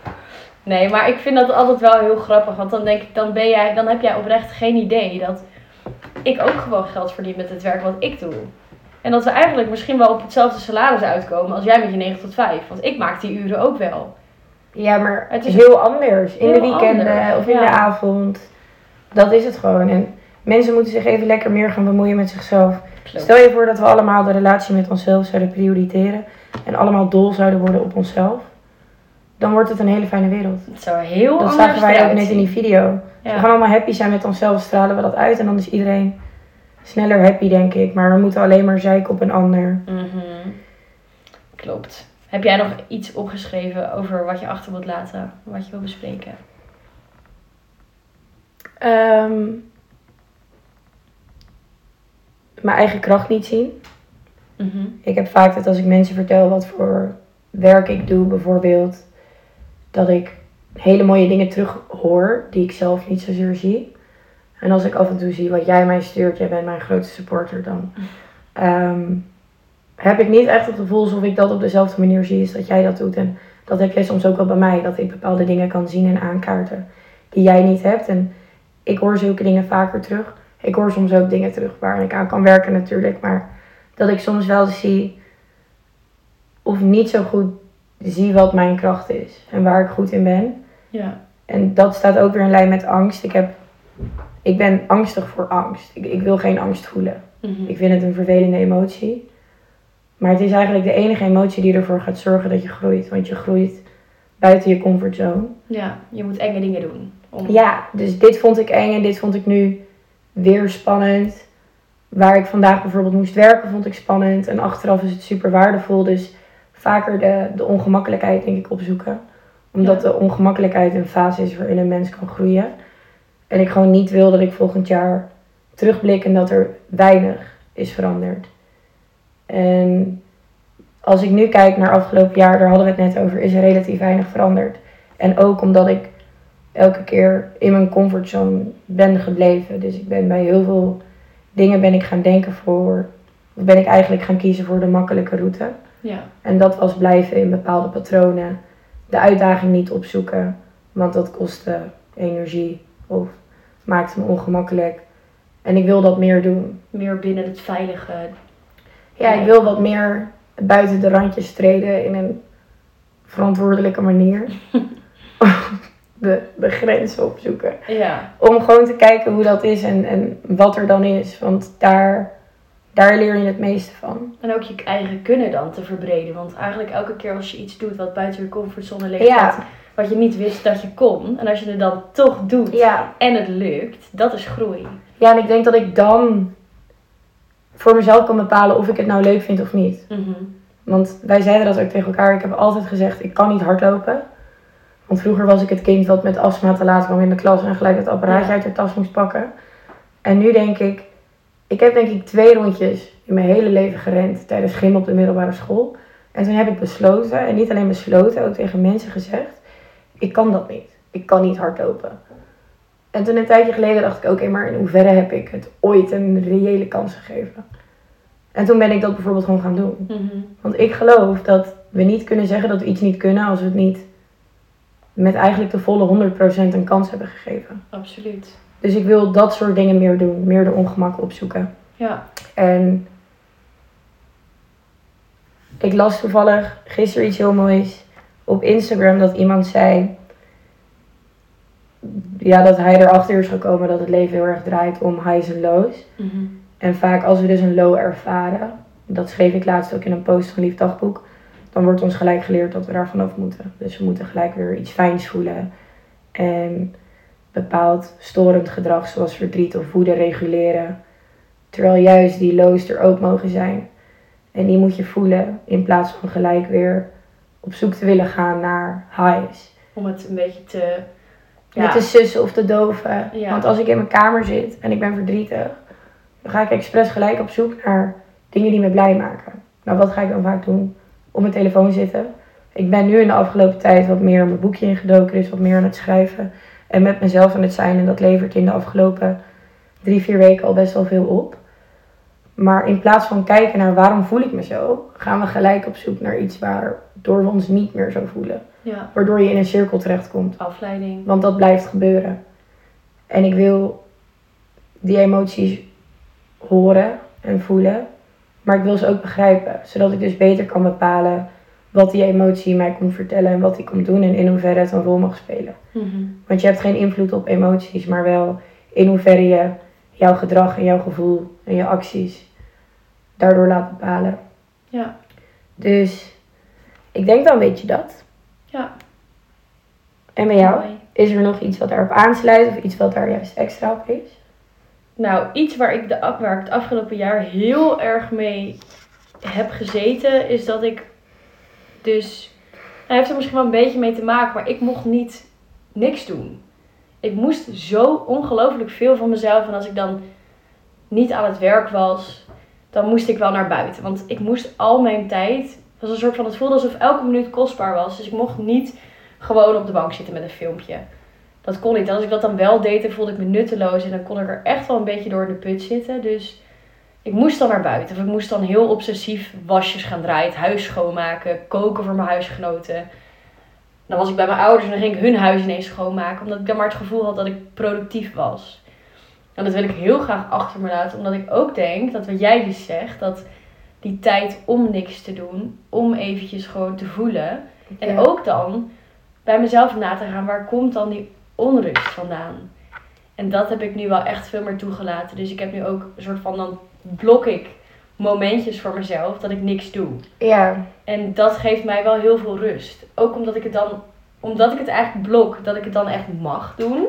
Speaker 2: Nee, maar ik vind dat altijd wel heel grappig. Want dan denk ik, dan, ben jij, dan heb jij oprecht geen idee dat ik ook gewoon geld verdien met het werk wat ik doe. En dat we eigenlijk misschien wel op hetzelfde salaris uitkomen als jij met je 9 tot 5. Want ik maak die uren ook wel.
Speaker 1: Ja, maar
Speaker 2: Het is
Speaker 1: heel anders. In de weekenden
Speaker 2: anders,
Speaker 1: of in
Speaker 2: ja.
Speaker 1: de avond. Dat is het gewoon. En mensen moeten zich even lekker meer gaan bemoeien met zichzelf.
Speaker 2: Klopt.
Speaker 1: Stel je voor dat we allemaal de relatie met onszelf zouden prioriteren. En allemaal dol zouden worden op onszelf. Dan wordt het een hele fijne wereld.
Speaker 2: Het zou heel
Speaker 1: Dat
Speaker 2: anders
Speaker 1: zagen wij ook net in die video. We gaan allemaal happy zijn met onszelf, stralen we dat uit. En dan is iedereen sneller happy, denk ik. Maar we moeten alleen maar zeiken op een ander.
Speaker 2: Mhm. Klopt. Heb jij nog iets opgeschreven over wat je achter wilt laten? Wat je wil bespreken?
Speaker 1: Ehm, mijn eigen kracht niet zien.
Speaker 2: Mhm.
Speaker 1: Ik heb vaak dat als ik mensen vertel wat voor werk ik doe, bijvoorbeeld, dat ik hele mooie dingen terug hoor die ik zelf niet zozeer zie. En als ik af en toe zie wat jij mij stuurt, jij bent mijn grootste supporter, dan ehm, heb ik niet echt het gevoel alsof ik dat op dezelfde manier zie als dat jij dat doet. En dat heb jij soms ook wel bij mij, dat ik bepaalde dingen kan zien en aankaarten die jij niet hebt. En ik hoor zulke dingen vaker terug. Ik hoor soms ook dingen terug waar ik aan kan werken natuurlijk, maar dat ik soms wel zie of niet zo goed zie wat mijn kracht is en waar ik goed in ben.
Speaker 2: Ja.
Speaker 1: En dat staat ook weer in lijn met angst. Ik, heb, ik ben angstig voor angst. Ik, ik wil geen angst voelen.
Speaker 2: Mhm.
Speaker 1: Ik vind het een vervelende emotie. Maar het is eigenlijk de enige emotie die ervoor gaat zorgen dat je groeit. Want je groeit buiten je comfortzone.
Speaker 2: Ja, je moet enge dingen doen. Om...
Speaker 1: Ja, dus dit vond ik eng en dit vond ik nu weer spannend. Waar ik vandaag bijvoorbeeld moest werken, vond ik spannend. En achteraf is het super waardevol. Dus vaker de, de ongemakkelijkheid, denk ik, opzoeken. Omdat
Speaker 2: Ja.
Speaker 1: de ongemakkelijkheid een fase is waarin een mens kan groeien. En ik gewoon niet wil dat ik volgend jaar terugblik en dat er weinig is veranderd. En als ik nu kijk naar afgelopen jaar, daar hadden we het net over, is er relatief weinig veranderd. En ook omdat ik elke keer in mijn comfortzone ben gebleven. Dus ik ben bij heel veel dingen ben ik gaan denken voor, of ben ik eigenlijk gaan kiezen voor de makkelijke route.
Speaker 2: Ja.
Speaker 1: En dat was blijven in bepaalde patronen, de uitdaging niet opzoeken, want dat kostte energie of maakte me ongemakkelijk. En ik wil dat meer doen.
Speaker 2: Meer binnen het veilige.
Speaker 1: Ja, ik wil wat meer buiten de randjes treden in een verantwoordelijke manier. de, de grenzen opzoeken.
Speaker 2: Ja.
Speaker 1: Om gewoon te kijken hoe dat is en, en wat er dan is. Want daar, daar leer je het meeste van.
Speaker 2: En ook je eigen kunnen dan te verbreden. Want eigenlijk elke keer als je iets doet wat buiten je comfortzone ligt,
Speaker 1: Ja.
Speaker 2: wat, wat je niet wist dat je kon. En als je het dan toch doet
Speaker 1: Ja.
Speaker 2: en het lukt, dat is groei.
Speaker 1: ja, en ik denk dat ik dan voor mezelf kan bepalen of ik het nou leuk vind of niet.
Speaker 2: Mhm.
Speaker 1: Want wij zeiden dat ook tegen elkaar. Ik heb altijd gezegd, ik kan niet hardlopen. Want vroeger was ik het kind dat met astma te laat kwam in de klas en gelijk het apparaatje
Speaker 2: Ja.
Speaker 1: uit de tas moest pakken. En nu denk ik, ik heb denk ik twee rondjes in mijn hele leven gerend tijdens gym op de middelbare school. En toen heb ik besloten, en niet alleen besloten, ook tegen mensen gezegd, ik kan dat niet. Ik kan niet hardlopen. En toen een tijdje geleden dacht ik, oké, maar in hoeverre heb ik het ooit een reële kans gegeven? En toen ben ik dat bijvoorbeeld gewoon gaan doen.
Speaker 2: Mhm.
Speaker 1: Want ik geloof dat we niet kunnen zeggen dat we iets niet kunnen als we het niet met eigenlijk de volle 100% een kans hebben gegeven.
Speaker 2: Absoluut.
Speaker 1: Dus ik wil dat soort dingen meer doen, meer de ongemakken opzoeken.
Speaker 2: Ja.
Speaker 1: En ik las toevallig gisteren iets heel moois op Instagram dat iemand zei ja, dat hij erachter is gekomen dat het leven heel erg draait om highs en lows.
Speaker 2: Mhm.
Speaker 1: En vaak als we dus een low ervaren, dat schreef ik laatst ook in een post van Lief Dagboek, dan wordt ons gelijk geleerd dat we daar vanaf moeten. Dus we moeten gelijk weer iets fijns voelen. En bepaald storend gedrag zoals verdriet of woede reguleren. Terwijl juist die lows er ook mogen zijn. En die moet je voelen in plaats van gelijk weer op zoek te willen gaan naar highs.
Speaker 2: Om het een beetje te...
Speaker 1: Met te sussen of te doven.
Speaker 2: Ja.
Speaker 1: Want als ik in mijn kamer zit en ik ben verdrietig, dan ga ik expres gelijk op zoek naar dingen die me blij maken. Nou, wat ga ik dan vaak doen? Op mijn telefoon zitten. Ik ben nu in de afgelopen tijd wat meer mijn boekje ingedoken, dus wat meer aan het schrijven. En met mezelf aan het zijn. En dat levert in de afgelopen drie, vier weken al best wel veel op. Maar in plaats van kijken naar waarom voel ik me zo, gaan we gelijk op zoek naar iets waardoor we ons niet meer zo voelen.
Speaker 2: Ja.
Speaker 1: Waardoor je in een cirkel terechtkomt.
Speaker 2: Afleiding.
Speaker 1: Want dat blijft gebeuren. En ik wil die emoties horen en voelen. Maar ik wil ze ook begrijpen. Zodat ik dus beter kan bepalen wat die emotie mij komt vertellen. En wat die komt doen. En in hoeverre het een rol mag spelen.
Speaker 2: Mhm.
Speaker 1: Want je hebt geen invloed op emoties. Maar wel in hoeverre je jouw gedrag en jouw gevoel en je acties daardoor laat bepalen.
Speaker 2: Ja.
Speaker 1: Dus ik denk dan weet je dat.
Speaker 2: Ja.
Speaker 1: En bij jou?
Speaker 2: Mooi.
Speaker 1: Is er nog iets wat daarop aansluit of iets wat daar juist extra op is?
Speaker 2: Nou, iets waar ik, de, waar ik het afgelopen jaar heel erg mee heb gezeten, is dat ik dus. Hij heeft er misschien wel een beetje mee te maken, maar ik mocht niet niks doen. Ik moest zo ongelooflijk veel van mezelf. En als ik dan niet aan het werk was, dan moest ik wel naar buiten. Want ik moest al mijn tijd. Was een soort van. Het voelde alsof elke minuut kostbaar was. Dus ik mocht niet gewoon op de bank zitten met een filmpje. Dat kon niet. En als ik dat dan wel deed, dan voelde ik me nutteloos. En dan kon ik er echt wel een beetje door in de put zitten. Dus ik moest dan naar buiten. Of ik moest dan heel obsessief wasjes gaan draaien. Het huis schoonmaken. Koken voor mijn huisgenoten. Dan was ik bij mijn ouders en dan ging ik hun huis ineens schoonmaken. Omdat ik dan maar het gevoel had dat ik productief was. En dat wil ik heel graag achter me laten. Omdat ik ook denk, dat wat jij dus zegt, dat die tijd om niks te doen. Om eventjes gewoon te voelen. En ook dan bij mezelf na te gaan, waar komt dan die onrust vandaan? En dat heb ik nu wel echt veel meer toegelaten. Dus ik heb nu ook een soort van, dan blok ik momentjes voor mezelf dat ik niks doe.
Speaker 1: Ja,
Speaker 2: En dat geeft mij wel heel veel rust. Ook omdat ik het dan, omdat ik het eigenlijk blok, dat ik het dan echt mag doen.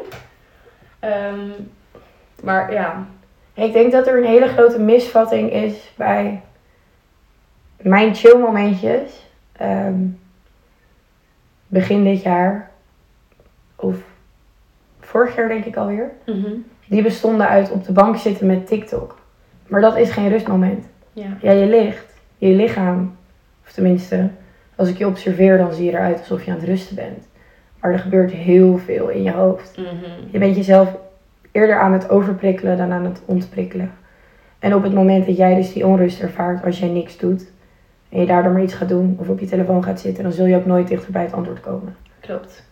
Speaker 2: Ehm, maar ja,
Speaker 1: ik denk dat er een hele grote misvatting is bij mijn chill momentjes. ehm, begin dit jaar, of vorig jaar denk ik alweer.
Speaker 2: mhm,
Speaker 1: Die bestonden uit op de bank zitten met TikTok. Maar dat is geen rustmoment.
Speaker 2: ja,
Speaker 1: Ja, je ligt, je lichaam, of tenminste, als ik je observeer, dan zie je eruit alsof je aan het rusten bent. Maar er gebeurt heel veel in je hoofd.
Speaker 2: mhm,
Speaker 1: Je bent jezelf eerder aan het overprikkelen dan aan het ontprikkelen. En op het moment dat jij dus die onrust ervaart als jij niks doet, en je daardoor maar iets gaat doen of op je telefoon gaat zitten, dan zul je ook nooit dichter bij het antwoord komen.
Speaker 2: klopt.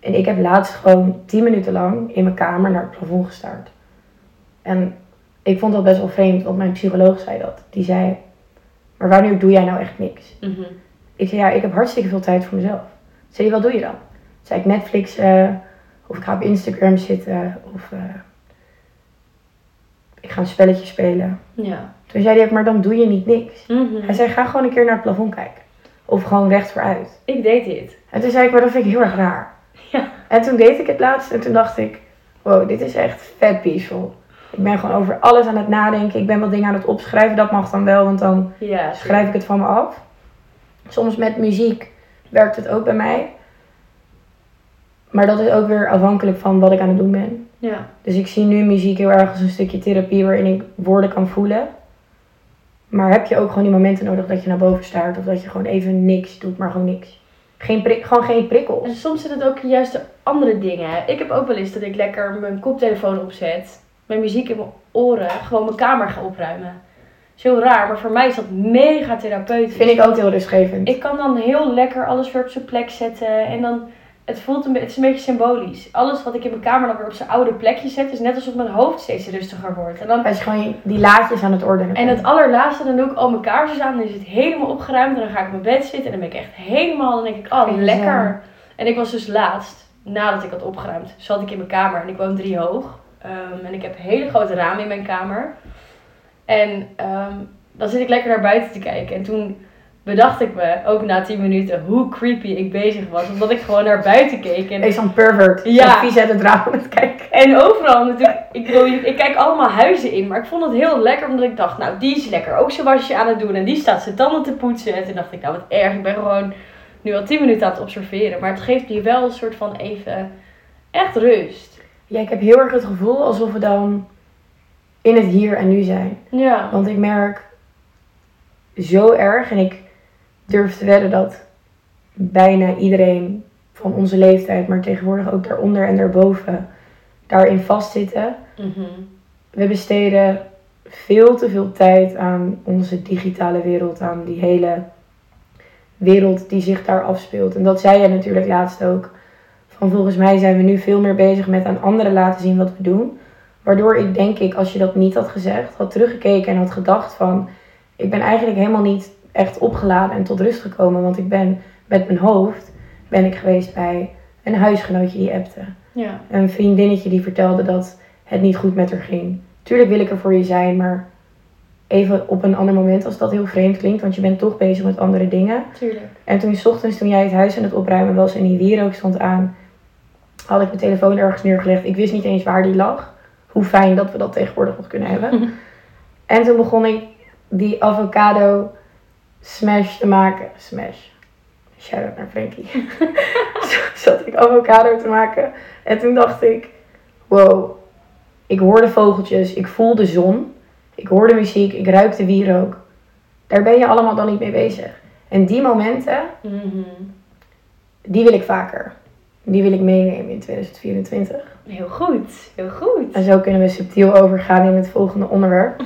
Speaker 1: En ik heb laatst gewoon 10 minuten lang in mijn kamer naar het plafond gestaard. En ik vond dat best wel vreemd, want mijn psycholoog zei dat. Die zei, maar wanneer doe jij nou echt niks?
Speaker 2: Mhm,
Speaker 1: Ik zei, ja, ik heb hartstikke veel tijd voor mezelf. Zei hij, wat doe je dan? Zei ik, Netflix, eh, of ik ga op Instagram zitten, of eh, ik ga een spelletje spelen.
Speaker 2: Ja.
Speaker 1: Toen zei hij ook, maar dan doe je niet niks.
Speaker 2: mhm.
Speaker 1: Hij zei, ga gewoon een keer naar het plafond kijken. Of gewoon recht vooruit.
Speaker 2: Ik deed dit.
Speaker 1: En toen zei ik, maar dat vind ik heel erg raar.
Speaker 2: Ja.
Speaker 1: En toen deed ik het laatst en toen dacht ik, wow, dit is echt vet peaceful. Ik ben gewoon over alles aan het nadenken. Ik ben wat dingen aan het opschrijven. Dat mag dan wel, want dan
Speaker 2: Ja,
Speaker 1: schrijf ik het van me af. Soms met muziek werkt het ook bij mij. Maar dat is ook weer afhankelijk van wat ik aan het doen ben.
Speaker 2: Ja.
Speaker 1: Dus ik zie nu muziek heel erg als een stukje therapie waarin ik woorden kan voelen. Maar heb je ook gewoon die momenten nodig dat je naar boven staart of dat je gewoon even niks doet, maar gewoon niks. Geen prik, gewoon geen
Speaker 2: En
Speaker 1: prikkels.
Speaker 2: soms zit het ook in juist de andere dingen. Ik heb ook wel eens dat ik lekker mijn koptelefoon opzet, mijn muziek in mijn oren, gewoon mijn kamer ga opruimen. is heel raar, maar voor mij is dat mega therapeutisch.
Speaker 1: Vind ik ook heel rustgevend.
Speaker 2: Ik kan dan heel lekker alles weer op zijn plek zetten en dan, het voelt een, het is een beetje symbolisch. Alles wat ik in mijn kamer dan weer op zijn oude plekje zet, is net alsof mijn hoofd steeds rustiger wordt. En dan
Speaker 1: Als je gewoon die laadjes aan het ordenen
Speaker 2: en het allerlaatste, dan doe ik al mijn kaarsjes aan. Dan is het helemaal opgeruimd. En dan ga ik op mijn bed zitten. En dan ben ik echt helemaal. Dan denk ik, oh, lekker. En ik was dus laatst, nadat ik had opgeruimd, zat ik in mijn kamer. En ik woon drie hoog. Ehm, en ik heb hele grote ramen in mijn kamer. En ehm, dan zit ik lekker naar buiten te kijken. En toen bedacht ik me, ook na 10 minuten, hoe creepy ik bezig was. Omdat ik gewoon naar buiten keek. En
Speaker 1: Ik zo'n pervert.
Speaker 2: Ja.
Speaker 1: Ja. vies uit het raam aan het kijken.
Speaker 2: en overal natuurlijk, ik, bedoel, ik kijk allemaal huizen in, maar ik vond het heel lekker omdat ik dacht, nou die is lekker ook zijn wasje aan het doen en die staat zijn tanden te poetsen. En toen dacht ik, nou wat erg, ik ben gewoon nu al 10 minuten aan het observeren. Maar het geeft je wel een soort van even echt rust.
Speaker 1: Ja, ik heb heel erg het gevoel alsof we dan in het hier en nu zijn.
Speaker 2: Ja.
Speaker 1: Want ik merk zo erg en ik durf te wedden dat bijna iedereen van onze leeftijd, maar tegenwoordig ook daaronder en daarboven, daarin vastzitten.
Speaker 2: Mhm.
Speaker 1: We besteden veel te veel tijd aan onze digitale wereld, aan die hele wereld die zich daar afspeelt. En dat zei jij natuurlijk laatst ook. Van volgens mij zijn we nu veel meer bezig met aan anderen laten zien wat we doen. Waardoor ik denk ik, als je dat niet had gezegd, had teruggekeken en had gedacht van... Ik ben eigenlijk helemaal niet echt opgeladen en tot rust gekomen. Want ik ben met mijn hoofd ben ik geweest bij een huisgenootje die appte
Speaker 2: Ja.
Speaker 1: een vriendinnetje die vertelde dat het niet goed met haar ging. Tuurlijk wil ik er voor je zijn, maar even op een ander moment als dat heel vreemd klinkt, want je bent toch bezig met andere dingen.
Speaker 2: Tuurlijk.
Speaker 1: En toen, s ochtends, toen jij het huis aan het opruimen was en die wierook stond aan, had ik mijn telefoon ergens neergelegd. Ik wist niet eens waar die lag. Hoe fijn dat we dat tegenwoordig nog kunnen hebben. en toen begon ik die avocado smash te maken. Smash. Shout-out naar Frankie. Zat ik avocado te maken. En toen dacht ik, wow. Ik hoorde vogeltjes, ik voel de zon. Ik hoorde muziek, ik ruikte wierook. Daar ben je allemaal dan niet mee bezig. En die momenten,
Speaker 2: Mhm.
Speaker 1: die wil ik vaker. Die wil ik meenemen in 2024.
Speaker 2: Heel goed, heel goed.
Speaker 1: En zo kunnen we subtiel overgaan in het volgende onderwerp.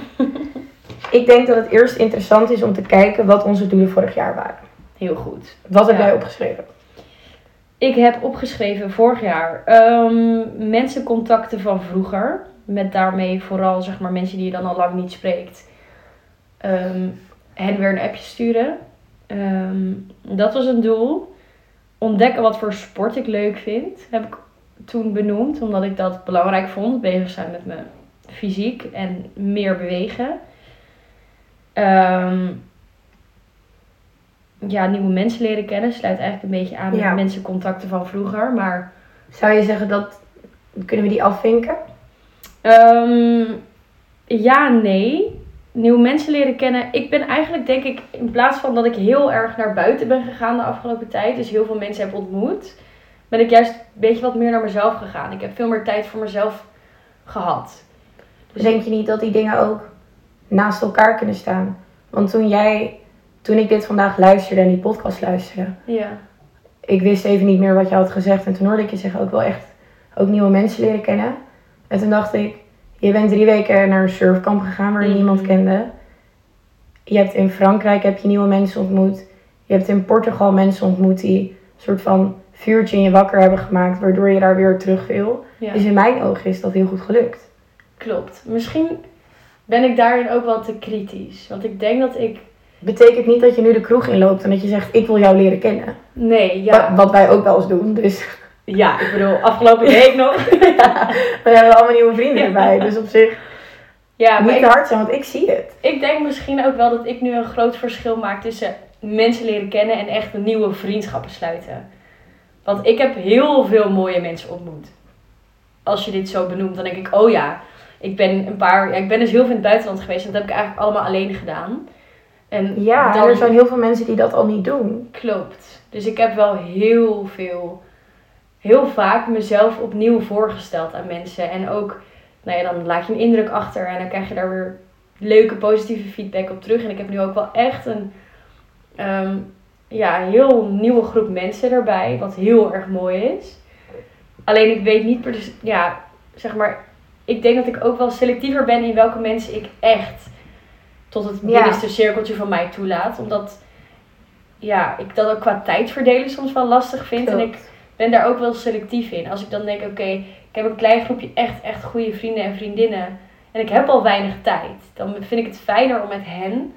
Speaker 1: ik denk dat het eerst interessant is om te kijken wat onze doelen vorig jaar waren.
Speaker 2: Heel goed.
Speaker 1: Wat heb
Speaker 2: Ja.
Speaker 1: jij opgeschreven?
Speaker 2: Ik heb opgeschreven vorig jaar ehm, mensencontacten van vroeger. Met daarmee vooral zeg maar mensen die je dan al lang niet spreekt. Ehm, hen weer een appje sturen. Ehm, dat was een doel. Ontdekken wat voor sport ik leuk vind. Heb ik toen benoemd. Omdat ik dat belangrijk vond. Bezig zijn met mijn fysiek en meer bewegen. Ehm, ja, nieuwe mensen leren kennen. Sluit eigenlijk een beetje aan
Speaker 1: Ja.
Speaker 2: met mensencontacten van vroeger. Maar
Speaker 1: Zou je zeggen dat, kunnen we die afvinken?
Speaker 2: Ehm, ja, nee. Nieuwe mensen leren kennen. Ik ben eigenlijk, denk ik, in plaats van dat ik heel erg naar buiten ben gegaan de afgelopen tijd, dus heel veel mensen heb ontmoet, ben ik juist een beetje wat meer naar mezelf gegaan. Ik heb veel meer tijd voor mezelf gehad.
Speaker 1: Dus denk je niet dat die dingen ook naast elkaar kunnen staan? Want toen jij, toen ik dit vandaag luisterde en die podcast luisterde,
Speaker 2: Ja.
Speaker 1: ik wist even niet meer wat je had gezegd. En toen hoorde ik je zeggen ook wel echt ook nieuwe mensen leren kennen. En toen dacht ik, je bent drie weken naar een surfkamp gegaan waar je
Speaker 2: Mhm.
Speaker 1: niemand kende. Je hebt in Frankrijk heb je nieuwe mensen ontmoet. Je hebt in Portugal mensen ontmoet die een soort van vuurtje in je wakker hebben gemaakt, waardoor je daar weer terug wil.
Speaker 2: ja.
Speaker 1: Dus in mijn ogen is dat heel goed gelukt.
Speaker 2: Klopt. Misschien ben ik daarin ook wel te kritisch. Want ik denk dat ik.
Speaker 1: Betekent niet dat je nu de kroeg inloopt en dat je zegt, ik wil jou leren kennen.
Speaker 2: Nee, ja.
Speaker 1: Wat wij ook wel eens doen. Dus
Speaker 2: Ja, ik bedoel, afgelopen week nog.
Speaker 1: we hebben allemaal nieuwe vrienden erbij. Dus op zich
Speaker 2: Ja,
Speaker 1: niet te hard zijn, want ik zie het.
Speaker 2: Ik denk misschien ook wel dat ik nu een groot verschil maak tussen mensen leren kennen en echt nieuwe vriendschappen sluiten. Want ik heb heel veel mooie mensen ontmoet. Als je dit zo benoemt, dan denk ik, oh ja, ik ben een paar, ja, ik ben dus heel veel in het buitenland geweest en dat heb ik eigenlijk allemaal alleen gedaan. En
Speaker 1: Ja,
Speaker 2: dan,
Speaker 1: er zijn heel veel mensen die dat al niet doen.
Speaker 2: Klopt. Dus ik heb wel heel veel, heel vaak mezelf opnieuw voorgesteld aan mensen. En ook, nou ja, dan laat je een indruk achter en dan krijg je daar weer leuke positieve feedback op terug. En ik heb nu ook wel echt een, ehm, ja, een heel nieuwe groep mensen erbij, wat heel erg mooi is. Alleen ik weet niet, per, ja, zeg maar, ik denk dat ik ook wel selectiever ben in welke mensen ik echt tot het
Speaker 1: Ja.
Speaker 2: binnenste cirkeltje van mij toelaat. Omdat ja, ik dat ook qua tijd verdelen soms wel lastig vind. En ik ben daar ook wel selectief in. Als ik dan denk, oké, ik heb een klein groepje echt, echt goede vrienden en vriendinnen. En ik heb al weinig tijd. Dan vind ik het fijner om met hen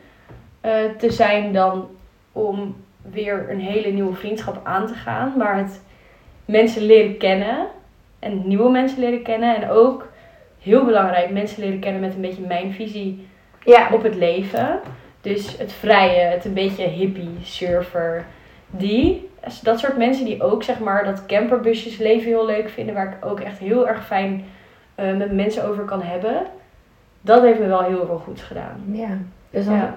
Speaker 2: eh, te zijn dan om weer een hele nieuwe vriendschap aan te gaan. Maar het mensen leren kennen. En nieuwe mensen leren kennen. En ook, heel belangrijk, mensen leren kennen met een beetje mijn visie
Speaker 1: Ja,
Speaker 2: op het leven. Dus het vrije, het een beetje hippie, surfer. Die, dat soort mensen die ook zeg maar dat camperbusjes leven heel leuk vinden. Waar ik ook echt heel erg fijn eh, met mensen over kan hebben. Dat heeft me wel heel veel goeds gedaan.
Speaker 1: ja. Dus dan,
Speaker 2: Ja.
Speaker 1: ja.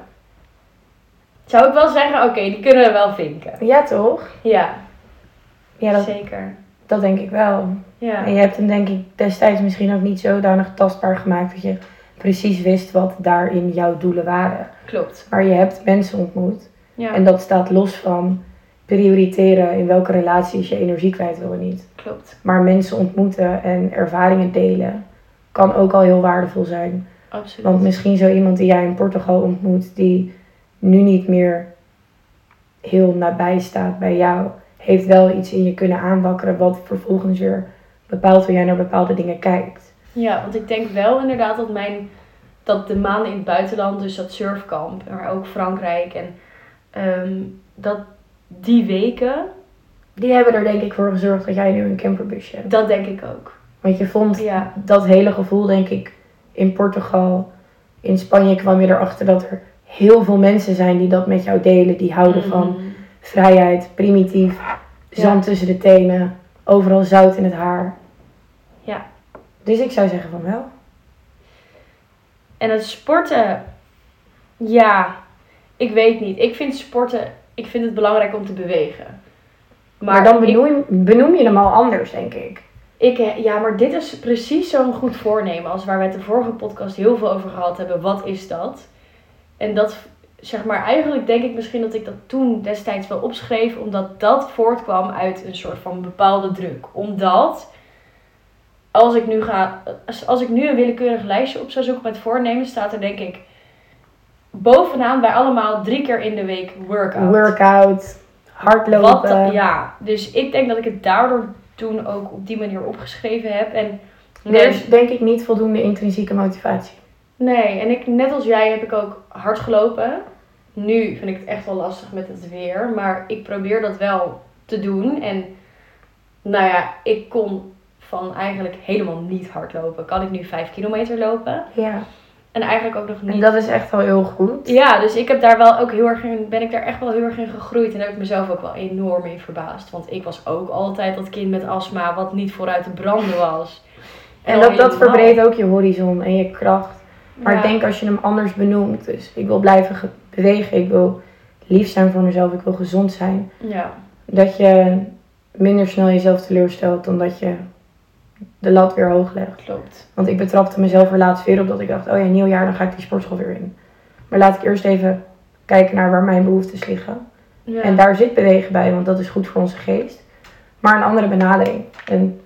Speaker 2: Zou ik wel zeggen, oké, die kunnen we wel vinken.
Speaker 1: toch?
Speaker 2: Ja,
Speaker 1: Ja, dat,
Speaker 2: zeker.
Speaker 1: dat denk ik wel.
Speaker 2: Ja.
Speaker 1: En je hebt hem denk ik destijds misschien ook niet zodanig tastbaar gemaakt dat je precies wist wat daarin jouw doelen waren.
Speaker 2: Klopt.
Speaker 1: Maar je hebt mensen ontmoet.
Speaker 2: Ja,
Speaker 1: En dat staat los van prioriteren in welke relaties je energie kwijt wil en niet.
Speaker 2: klopt.
Speaker 1: Maar mensen ontmoeten en ervaringen delen kan ook al heel waardevol zijn.
Speaker 2: Absoluut.
Speaker 1: Want misschien zo iemand die jij in Portugal ontmoet, die nu niet meer heel nabij staat bij jou, heeft wel iets in je kunnen aanwakkeren wat vervolgens weer bepaalt hoe jij naar bepaalde dingen kijkt.
Speaker 2: Ja, want ik denk wel inderdaad dat mijn dat de maanden in het buitenland, dus dat surfkamp, maar ook Frankrijk en ehm, dat die weken,
Speaker 1: Die hebben er denk ik voor gezorgd dat jij nu een camperbusje hebt.
Speaker 2: dat denk ik ook.
Speaker 1: Want je vond
Speaker 2: Ja.
Speaker 1: dat hele gevoel, denk ik, in Portugal, in Spanje kwam je erachter dat er heel veel mensen zijn die dat met jou delen. Die houden van
Speaker 2: Mhm.
Speaker 1: vrijheid, primitief, zand tussen de tenen, overal zout in het haar.
Speaker 2: Ja.
Speaker 1: Dus ik zou zeggen van wel.
Speaker 2: En het sporten, ja, ik weet niet. Ik vind sporten, ik vind het belangrijk om te bewegen.
Speaker 1: Maar, dan
Speaker 2: ik-
Speaker 1: benoem, benoem je hem al anders, denk ik.
Speaker 2: Ik, eh, ja, maar dit is precies zo'n goed voornemen als waar we het de vorige podcast heel veel over gehad hebben. Wat is dat? En dat, zeg maar, eigenlijk denk ik misschien dat ik dat toen destijds wel opschreef, omdat dat voortkwam uit een soort van bepaalde druk. Omdat, als ik nu ga, als, als ik nu een willekeurig lijstje op zou zoeken met voornemen, staat er denk ik bovenaan bij allemaal drie keer in de week workout.
Speaker 1: Workout, hardlopen.
Speaker 2: Wat, ja, dus ik denk dat ik het daardoor toen ook op die manier opgeschreven heb. En
Speaker 1: Er is denk ik niet voldoende intrinsieke motivatie.
Speaker 2: nee, en ik, net als jij heb ik ook hard gelopen. Nu vind ik het echt wel lastig met het weer, maar ik probeer dat wel te doen. En nou ja, ik kon van eigenlijk helemaal niet hard lopen. Kan ik nu 5 kilometer lopen?
Speaker 1: Ja.
Speaker 2: En eigenlijk ook nog niet.
Speaker 1: En dat is echt wel heel goed.
Speaker 2: Ja, dus ik heb daar wel ook heel erg in, ben ik daar echt wel heel erg in gegroeid. En heb ik mezelf ook wel enorm in verbaasd. Want ik was ook altijd dat kind met astma wat niet vooruit te branden was.
Speaker 1: En dat, verbreedt ook je horizon en je kracht. Maar
Speaker 2: Ja.
Speaker 1: ik denk als je hem anders benoemt. Dus ik wil blijven ge- bewegen. Ik wil lief zijn voor mezelf. Ik wil gezond zijn.
Speaker 2: Ja,
Speaker 1: Dat je minder snel jezelf teleurstelt dan dat je de lat weer hoog legt.
Speaker 2: klopt.
Speaker 1: Want ik betrapte mezelf er laatst weer op dat ik dacht, oh ja, nieuw jaar, dan ga ik die sportschool weer in. Maar laat ik eerst even kijken naar waar mijn behoeftes liggen.
Speaker 2: Ja.
Speaker 1: En daar zit bewegen bij, want dat is goed voor onze geest. Maar een andere benadering. En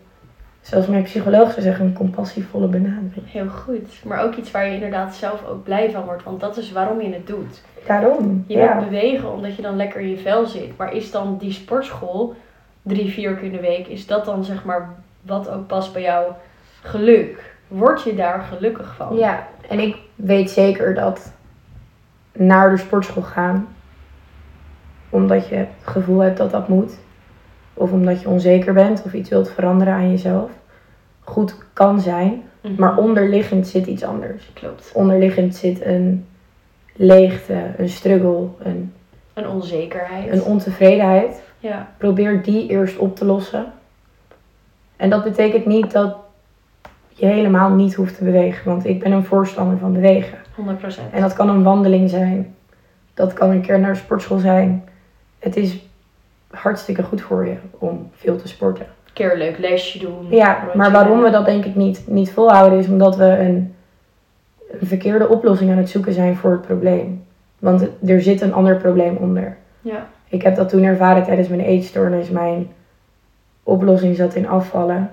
Speaker 1: zoals mijn psycholoog zou zeggen, een compassievolle benadering.
Speaker 2: Heel goed. Maar ook iets waar je inderdaad zelf ook blij van wordt. Want dat is waarom je het doet.
Speaker 1: Daarom,
Speaker 2: Je
Speaker 1: ja.
Speaker 2: wilt bewegen omdat je dan lekker in je vel zit. Maar is dan die sportschool drie, vier keer in de week, is dat dan zeg maar wat ook past bij jouw geluk? Word je daar gelukkig van?
Speaker 1: Ja, en ik weet zeker dat naar de sportschool gaan, omdat je het gevoel hebt dat dat moet, of omdat je onzeker bent of iets wilt veranderen aan jezelf, goed kan zijn.
Speaker 2: Mhm.
Speaker 1: Maar onderliggend zit iets anders.
Speaker 2: Klopt.
Speaker 1: Onderliggend zit een leegte, een struggle, een,
Speaker 2: Een onzekerheid.
Speaker 1: een ontevredenheid.
Speaker 2: ja,
Speaker 1: Probeer die eerst op te lossen. En dat betekent niet dat je helemaal niet hoeft te bewegen. Want ik ben een voorstander van bewegen.
Speaker 2: 100%.
Speaker 1: En dat kan een wandeling zijn. Dat kan een keer naar de sportschool zijn. Het is hartstikke goed voor je om veel te sporten.
Speaker 2: Een keer een leuk lesje doen.
Speaker 1: Ja,
Speaker 2: rondje
Speaker 1: maar waarom we dat denk ik niet, niet volhouden is omdat we een, een verkeerde oplossing aan het zoeken zijn voor het probleem. Want er zit een ander probleem onder.
Speaker 2: Ja,
Speaker 1: Ik heb dat toen ervaren tijdens mijn eetstoornis. Mijn oplossing zat in afvallen.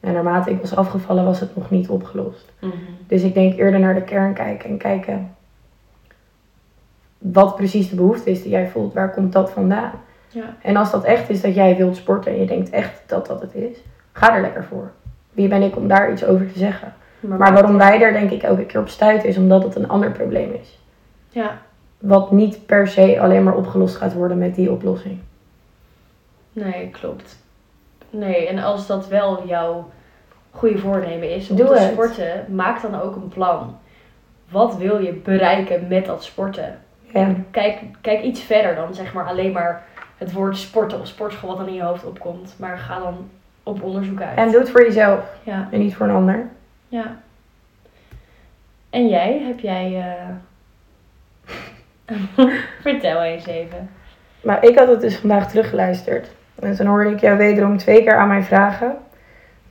Speaker 1: En naarmate ik was afgevallen was het nog niet opgelost.
Speaker 2: Mhm.
Speaker 1: Dus ik denk eerder naar de kern kijken en kijken wat precies de behoefte is die jij voelt. Waar komt dat vandaan?
Speaker 2: ja,
Speaker 1: En als dat echt is dat jij wilt sporten en je denkt echt dat dat het is, ga er lekker voor. Wie ben ik om daar iets over te zeggen? Maar waarom wij daar denk ik elke keer op stuiten is omdat het een ander probleem is.
Speaker 2: Ja,
Speaker 1: Wat niet per se alleen maar opgelost gaat worden met die oplossing.
Speaker 2: nee, klopt. Nee, en als dat wel jouw goede voornemen is om
Speaker 1: Doe
Speaker 2: te
Speaker 1: het.
Speaker 2: sporten, maak dan ook een plan. Wat wil je bereiken met dat sporten?
Speaker 1: Ja.
Speaker 2: Kijk, kijk iets verder dan zeg maar alleen maar het woord sporten of sportschool wat dan in je hoofd opkomt. Maar ga dan op onderzoek uit.
Speaker 1: En doe het voor jezelf
Speaker 2: Ja,
Speaker 1: en niet voor een ander.
Speaker 2: ja. En jij, heb jij... eh, Vertel eens even.
Speaker 1: Maar ik had het dus vandaag teruggeluisterd. En toen hoorde ik jou wederom twee keer aan mij vragen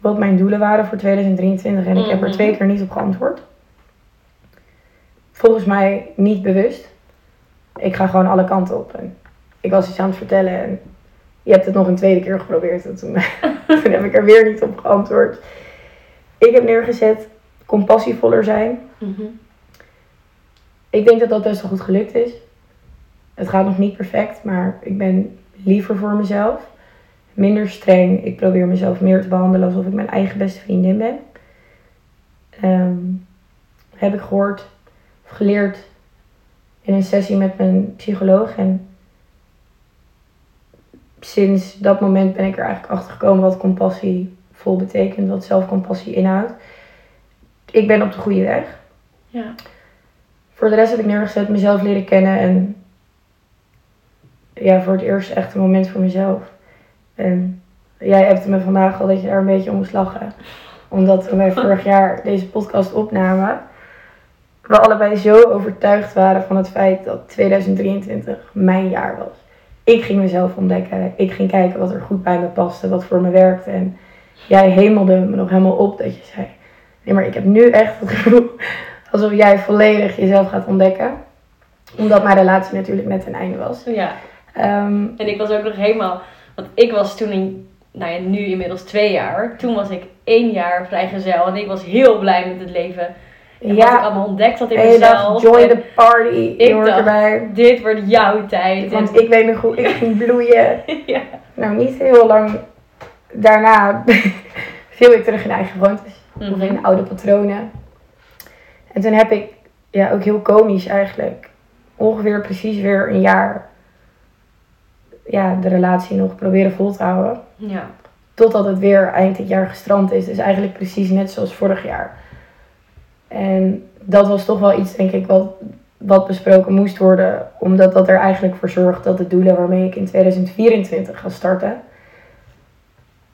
Speaker 1: wat mijn doelen waren voor 2023. En ik heb er
Speaker 2: Mhm.
Speaker 1: twee keer niet op geantwoord. Volgens mij niet bewust. Ik ga gewoon alle kanten op. En ik was iets aan het vertellen en je hebt het nog een tweede keer geprobeerd. En toen, toen heb ik er weer niet op geantwoord. Ik heb neergezet compassievoller zijn.
Speaker 2: Mhm.
Speaker 1: Ik denk dat dat best wel goed gelukt is. Het gaat nog niet perfect, maar ik ben liever voor mezelf. Minder streng. Ik probeer mezelf meer te behandelen alsof ik mijn eigen beste vriendin ben. Ehm, heb ik gehoord of geleerd in een sessie met mijn psycholoog. En sinds dat moment ben ik er eigenlijk achter gekomen wat compassie vol betekent, wat zelfcompassie inhoudt. Ik ben op de goede weg.
Speaker 2: Ja.
Speaker 1: Voor de rest heb ik neergezet mezelf leren kennen en ja, voor het eerst echt een moment voor mezelf. En jij hebt me vandaag al dat je daar een beetje om moest lachen. Omdat we wij vorig jaar deze podcast opnamen. We allebei zo overtuigd waren van het feit dat 2023 mijn jaar was. Ik ging mezelf ontdekken. Ik ging kijken wat er goed bij me paste, wat voor me werkte. En jij hemelde me nog helemaal op dat je zei... Nee, maar ik heb nu echt het gevoel alsof jij volledig jezelf gaat ontdekken. Omdat mijn relatie natuurlijk net ten einde was.
Speaker 2: ja.
Speaker 1: Ehm,
Speaker 2: En ik was ook nog helemaal. Want ik was toen in. Nou ja, nu inmiddels twee jaar. Toen was ik één jaar vrijgezel. En ik was heel blij met het leven. En wat ik
Speaker 1: ja,
Speaker 2: allemaal ontdekt had in
Speaker 1: en je dacht,
Speaker 2: mezelf.
Speaker 1: join the party.
Speaker 2: ik
Speaker 1: Je hoort
Speaker 2: dacht,
Speaker 1: erbij.
Speaker 2: Dit wordt jouw tijd.
Speaker 1: Want
Speaker 2: En-
Speaker 1: ik weet nog hoe ik ging bloeien.
Speaker 2: ja.
Speaker 1: Nou, niet heel lang daarna viel ik terug in eigen gewoontes. Of
Speaker 2: Mhm.
Speaker 1: in oude patronen. En toen heb ik, ja, ook heel komisch eigenlijk, ongeveer precies weer een jaar ja, de relatie nog proberen vol te houden.
Speaker 2: ja.
Speaker 1: Totdat het weer eind dit jaar gestrand is. Dus eigenlijk precies net zoals vorig jaar. En dat was toch wel iets, denk ik, wat, wat besproken moest worden. Omdat dat er eigenlijk voor zorgt dat de doelen waarmee ik in 2024 ga starten...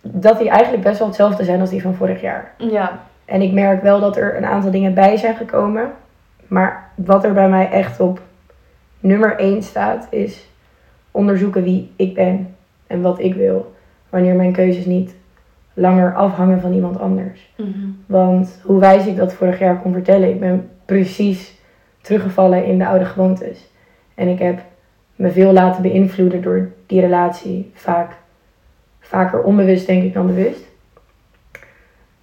Speaker 1: dat die eigenlijk best wel hetzelfde zijn als die van vorig jaar.
Speaker 2: Ja.
Speaker 1: En ik merk wel dat er een aantal dingen bij zijn gekomen. Maar wat er bij mij echt op nummer 1 staat, is onderzoeken wie ik ben en wat ik wil. Wanneer mijn keuzes niet langer afhangen van iemand anders.
Speaker 2: Mhm.
Speaker 1: Want hoe wijs ik dat vorig jaar kon vertellen, ik ben precies teruggevallen in de oude gewoontes. En ik heb me veel laten beïnvloeden door die relatie. Vaak, vaker onbewust denk ik dan bewust.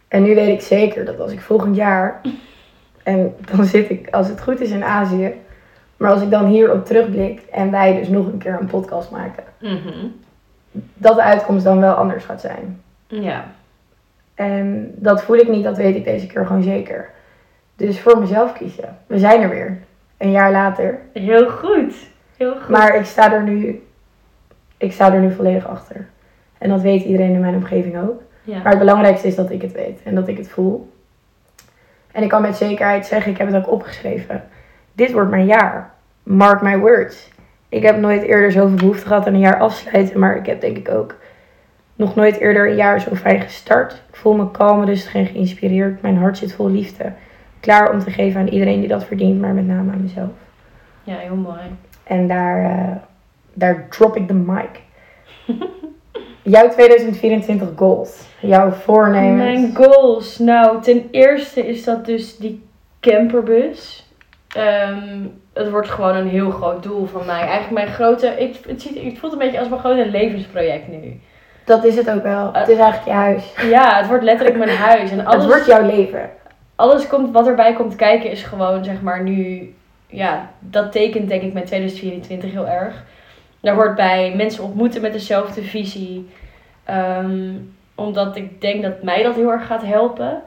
Speaker 1: En nu weet ik zeker dat als ik volgend jaar, en dan zit ik als het goed is in Azië, maar als ik dan hierop terugblik en wij dus nog een keer een podcast maken,
Speaker 2: Mhm.
Speaker 1: dat de uitkomst dan wel anders gaat zijn.
Speaker 2: Ja.
Speaker 1: En dat voel ik niet, dat weet ik deze keer gewoon zeker. Dus voor mezelf kiezen. We zijn er weer. Een jaar later.
Speaker 2: Heel goed. Heel goed.
Speaker 1: Maar ik sta er nu, ik sta er nu volledig achter. En dat weet iedereen in mijn omgeving ook.
Speaker 2: ja.
Speaker 1: Maar het belangrijkste is dat ik het weet en dat ik het voel. En ik kan met zekerheid zeggen, ik heb het ook opgeschreven. Dit wordt mijn jaar. Mark my words. Ik heb nooit eerder zoveel behoefte gehad aan een jaar afsluiten. Maar ik heb denk ik ook nog nooit eerder een jaar zo fijn gestart. Ik voel me kalm, rustig en geïnspireerd. Mijn hart zit vol liefde. Klaar om te geven aan iedereen die dat verdient, maar met name aan mezelf.
Speaker 2: ja, heel mooi.
Speaker 1: En daar, eh, daar drop ik de mic. Jouw 2024 goals. Jouw voornemens.
Speaker 2: Mijn goals. Nou, ten eerste is dat dus die camperbus. Ehm, het wordt gewoon een heel groot doel van mij. Eigenlijk mijn grote. Ik, het, ziet, het voelt een beetje als mijn grote levensproject nu.
Speaker 1: Dat is het ook wel. Het is eigenlijk je huis.
Speaker 2: Ja, het wordt letterlijk mijn huis. En alles,
Speaker 1: Het wordt jouw leven.
Speaker 2: alles komt, wat erbij komt kijken is gewoon, zeg maar, nu... Ja, dat tekent denk ik mijn 2024 heel erg. Daar hoort bij mensen ontmoeten met dezelfde visie. Ehm, omdat ik denk dat mij dat heel erg gaat helpen.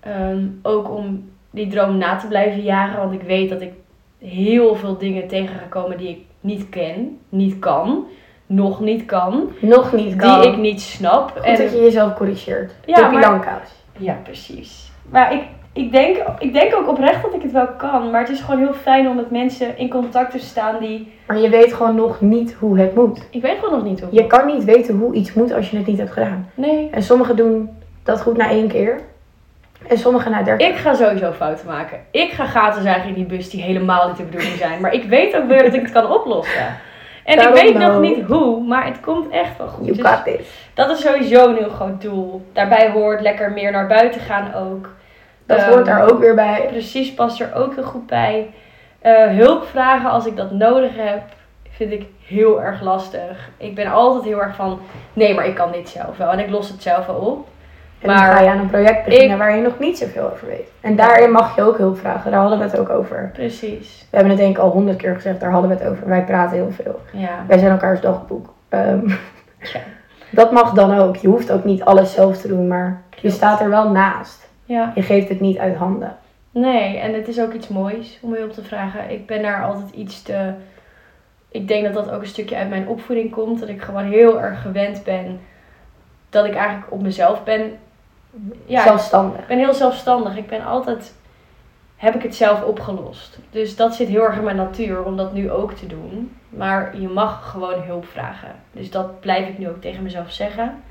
Speaker 2: Ehm, ook om die droom na te blijven jagen. Want ik weet dat ik heel veel dingen tegen ga komen die ik niet ken, niet kan, nog niet kan.
Speaker 1: Nog niet kan.
Speaker 2: Die ik niet snap.
Speaker 1: Goed dat je jezelf corrigeert.
Speaker 2: Ja, maar- Ja, precies. Maar ik, ik, denk, ik denk ook oprecht dat ik het wel kan. Maar het is gewoon heel fijn om met mensen in contact te staan die...
Speaker 1: Maar je weet gewoon nog niet hoe het moet.
Speaker 2: Ik weet gewoon nog niet hoe.
Speaker 1: Je kan niet weten hoe iets moet als je het niet hebt gedaan.
Speaker 2: Nee.
Speaker 1: En sommigen doen dat goed na één keer. En sommigen na dertig.
Speaker 2: Ik ga sowieso fouten maken. Ik ga gaten zagen in die bus die helemaal niet de bedoeling zijn. Maar ik weet ook weer dat ik het kan oplossen. En ik weet nog niet hoe, maar het komt echt wel goed.
Speaker 1: You
Speaker 2: Dus
Speaker 1: got this.
Speaker 2: dat is sowieso een heel groot doel. Daarbij hoort lekker meer naar buiten gaan ook.
Speaker 1: Dat
Speaker 2: Ehm,
Speaker 1: hoort daar ook weer bij.
Speaker 2: Precies, past er ook heel goed bij. Eh, hulp vragen als ik dat nodig heb, vind ik heel erg lastig. Ik ben altijd heel erg van, nee, maar ik kan dit zelf wel. En ik los het zelf wel op.
Speaker 1: En dan
Speaker 2: maar
Speaker 1: ga je aan een project beginnen
Speaker 2: ik-
Speaker 1: waar je nog niet zoveel over weet. En daarin mag je ook hulp vragen. Daar hadden we het ook over.
Speaker 2: Precies.
Speaker 1: We hebben het denk ik al honderd keer gezegd. Daar hadden we het over. Wij praten heel veel.
Speaker 2: Ja.
Speaker 1: Wij zijn elkaars dagboek. Ehm,
Speaker 2: Ja.
Speaker 1: dat mag dan ook. Je hoeft ook niet alles zelf te doen. Maar je staat er wel naast.
Speaker 2: ja.
Speaker 1: Je geeft het niet uit handen.
Speaker 2: Nee, en het is ook iets moois om hulp te vragen. Ik ben daar altijd iets te. Ik denk dat dat ook een stukje uit mijn opvoeding komt. Dat ik gewoon heel erg gewend ben dat ik eigenlijk op mezelf ben ja,
Speaker 1: Zelfstandig.
Speaker 2: ik ben heel zelfstandig. Ik ben altijd, heb ik het zelf opgelost. Dus dat zit heel erg in mijn natuur om dat nu ook te doen. Maar je mag gewoon hulp vragen. Dus dat blijf ik nu ook tegen mezelf zeggen.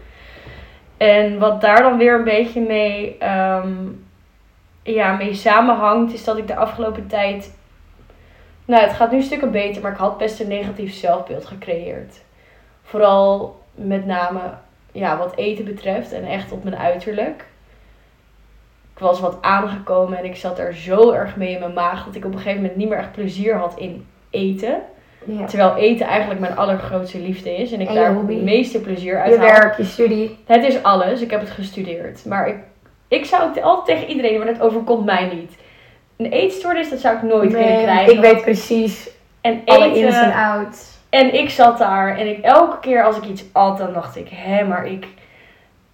Speaker 2: En wat daar dan weer een beetje mee, ehm, ja, mee samenhangt, is dat ik de afgelopen tijd. Nou, het gaat nu stukken beter, maar ik had best een negatief zelfbeeld gecreëerd. Vooral met name ja, wat eten betreft en echt op mijn uiterlijk. Ik was wat aangekomen en ik zat er zo erg mee in mijn maag dat ik op een gegeven moment niet meer echt plezier had in eten.
Speaker 1: Ja.
Speaker 2: Terwijl eten eigenlijk mijn allergrootste liefde is en ik
Speaker 1: En je
Speaker 2: daar
Speaker 1: hobby.
Speaker 2: het meeste plezier uit
Speaker 1: Je
Speaker 2: haal.
Speaker 1: werk, je studie.
Speaker 2: Het is alles. Ik heb het gestudeerd. Maar ik, ik zou het altijd tegen iedereen, maar dat overkomt mij niet. Een eetstoornis, dat zou ik nooit
Speaker 1: Nee,
Speaker 2: krijgen.
Speaker 1: ik weet precies
Speaker 2: en
Speaker 1: alle
Speaker 2: eten,
Speaker 1: ins en outs.
Speaker 2: En ik zat daar en ik, elke keer als ik iets at, dan dacht ik, hé, maar ik,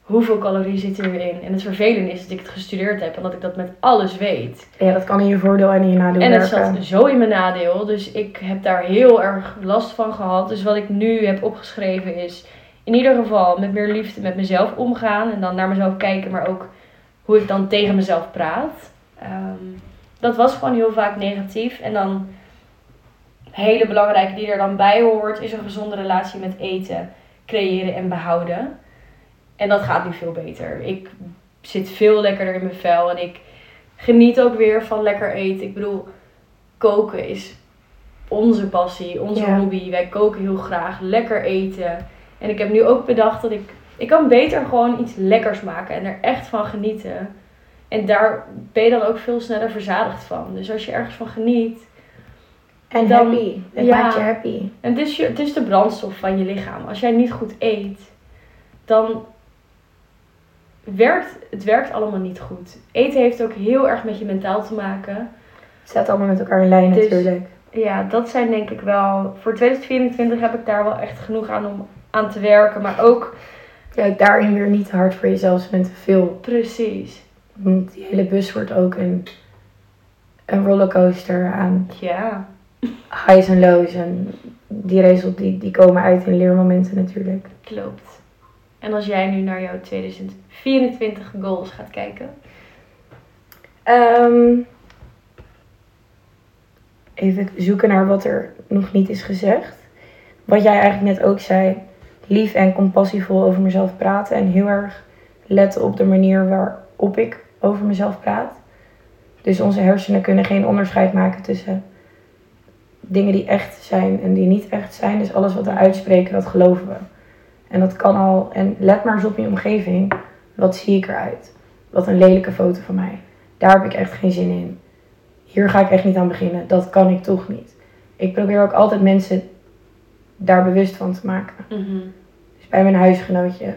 Speaker 2: hoeveel calorieën zitten hierin? En het vervelende is dat ik het gestudeerd heb en dat ik dat met alles weet.
Speaker 1: Ja, dat kan in je voordeel en in je nadeel
Speaker 2: En het
Speaker 1: werken.
Speaker 2: zat zo in mijn nadeel, dus ik heb daar heel erg last van gehad. Dus wat ik nu heb opgeschreven is, in ieder geval met meer liefde met mezelf omgaan. En dan naar mezelf kijken, maar ook hoe ik dan tegen mezelf praat. Ehm, dat was gewoon heel vaak negatief. En dan, hele belangrijke die er dan bij hoort, is een gezonde relatie met eten creëren en behouden. En dat gaat nu veel beter. Ik zit veel lekkerder in mijn vel en ik geniet ook weer van lekker eten. Ik bedoel, koken is onze passie, onze
Speaker 1: Ja.
Speaker 2: hobby. Wij koken heel graag, lekker eten. En ik heb nu ook bedacht dat ik, ik kan beter gewoon iets lekkers maken en er echt van genieten. En daar ben je dan ook veel sneller verzadigd van. Dus als je ergens van geniet,
Speaker 1: En
Speaker 2: dan-
Speaker 1: happy. Het
Speaker 2: ja.
Speaker 1: maakt je happy.
Speaker 2: en het is, je, het is de brandstof van je lichaam. Als jij niet goed eet, dan werkt het werkt allemaal niet goed. Eten heeft ook heel erg met je mentaal te maken.
Speaker 1: Het staat allemaal met elkaar in lijn
Speaker 2: Dus-
Speaker 1: natuurlijk.
Speaker 2: Ja, dat zijn denk ik wel. Voor 2024 heb ik daar wel echt genoeg aan om aan te werken. Maar ook
Speaker 1: Ja, daarin weer niet hard voor jezelf zijn en te veel.
Speaker 2: precies.
Speaker 1: Want die hele bus wordt ook een, een rollercoaster aan
Speaker 2: Ja,
Speaker 1: highs en lows. En die result die, die komen uit in leermomenten natuurlijk.
Speaker 2: klopt. En als jij nu naar jouw 2024 goals gaat kijken.
Speaker 1: Ehm, even zoeken naar wat er nog niet is gezegd. Wat jij eigenlijk net ook zei. Lief en compassievol over mezelf praten. En heel erg letten op de manier waarop ik over mezelf praat. Dus onze hersenen kunnen geen onderscheid maken tussen dingen die echt zijn en die niet echt zijn. Dus alles wat we uitspreken, dat geloven we. En dat kan al. En let maar eens op je omgeving. Wat zie ik eruit? Wat een lelijke foto van mij. Daar heb ik echt geen zin in. Hier ga ik echt niet aan beginnen. Dat kan ik toch niet. Ik probeer ook altijd mensen daar bewust van te maken. Dus bij mijn huisgenootje.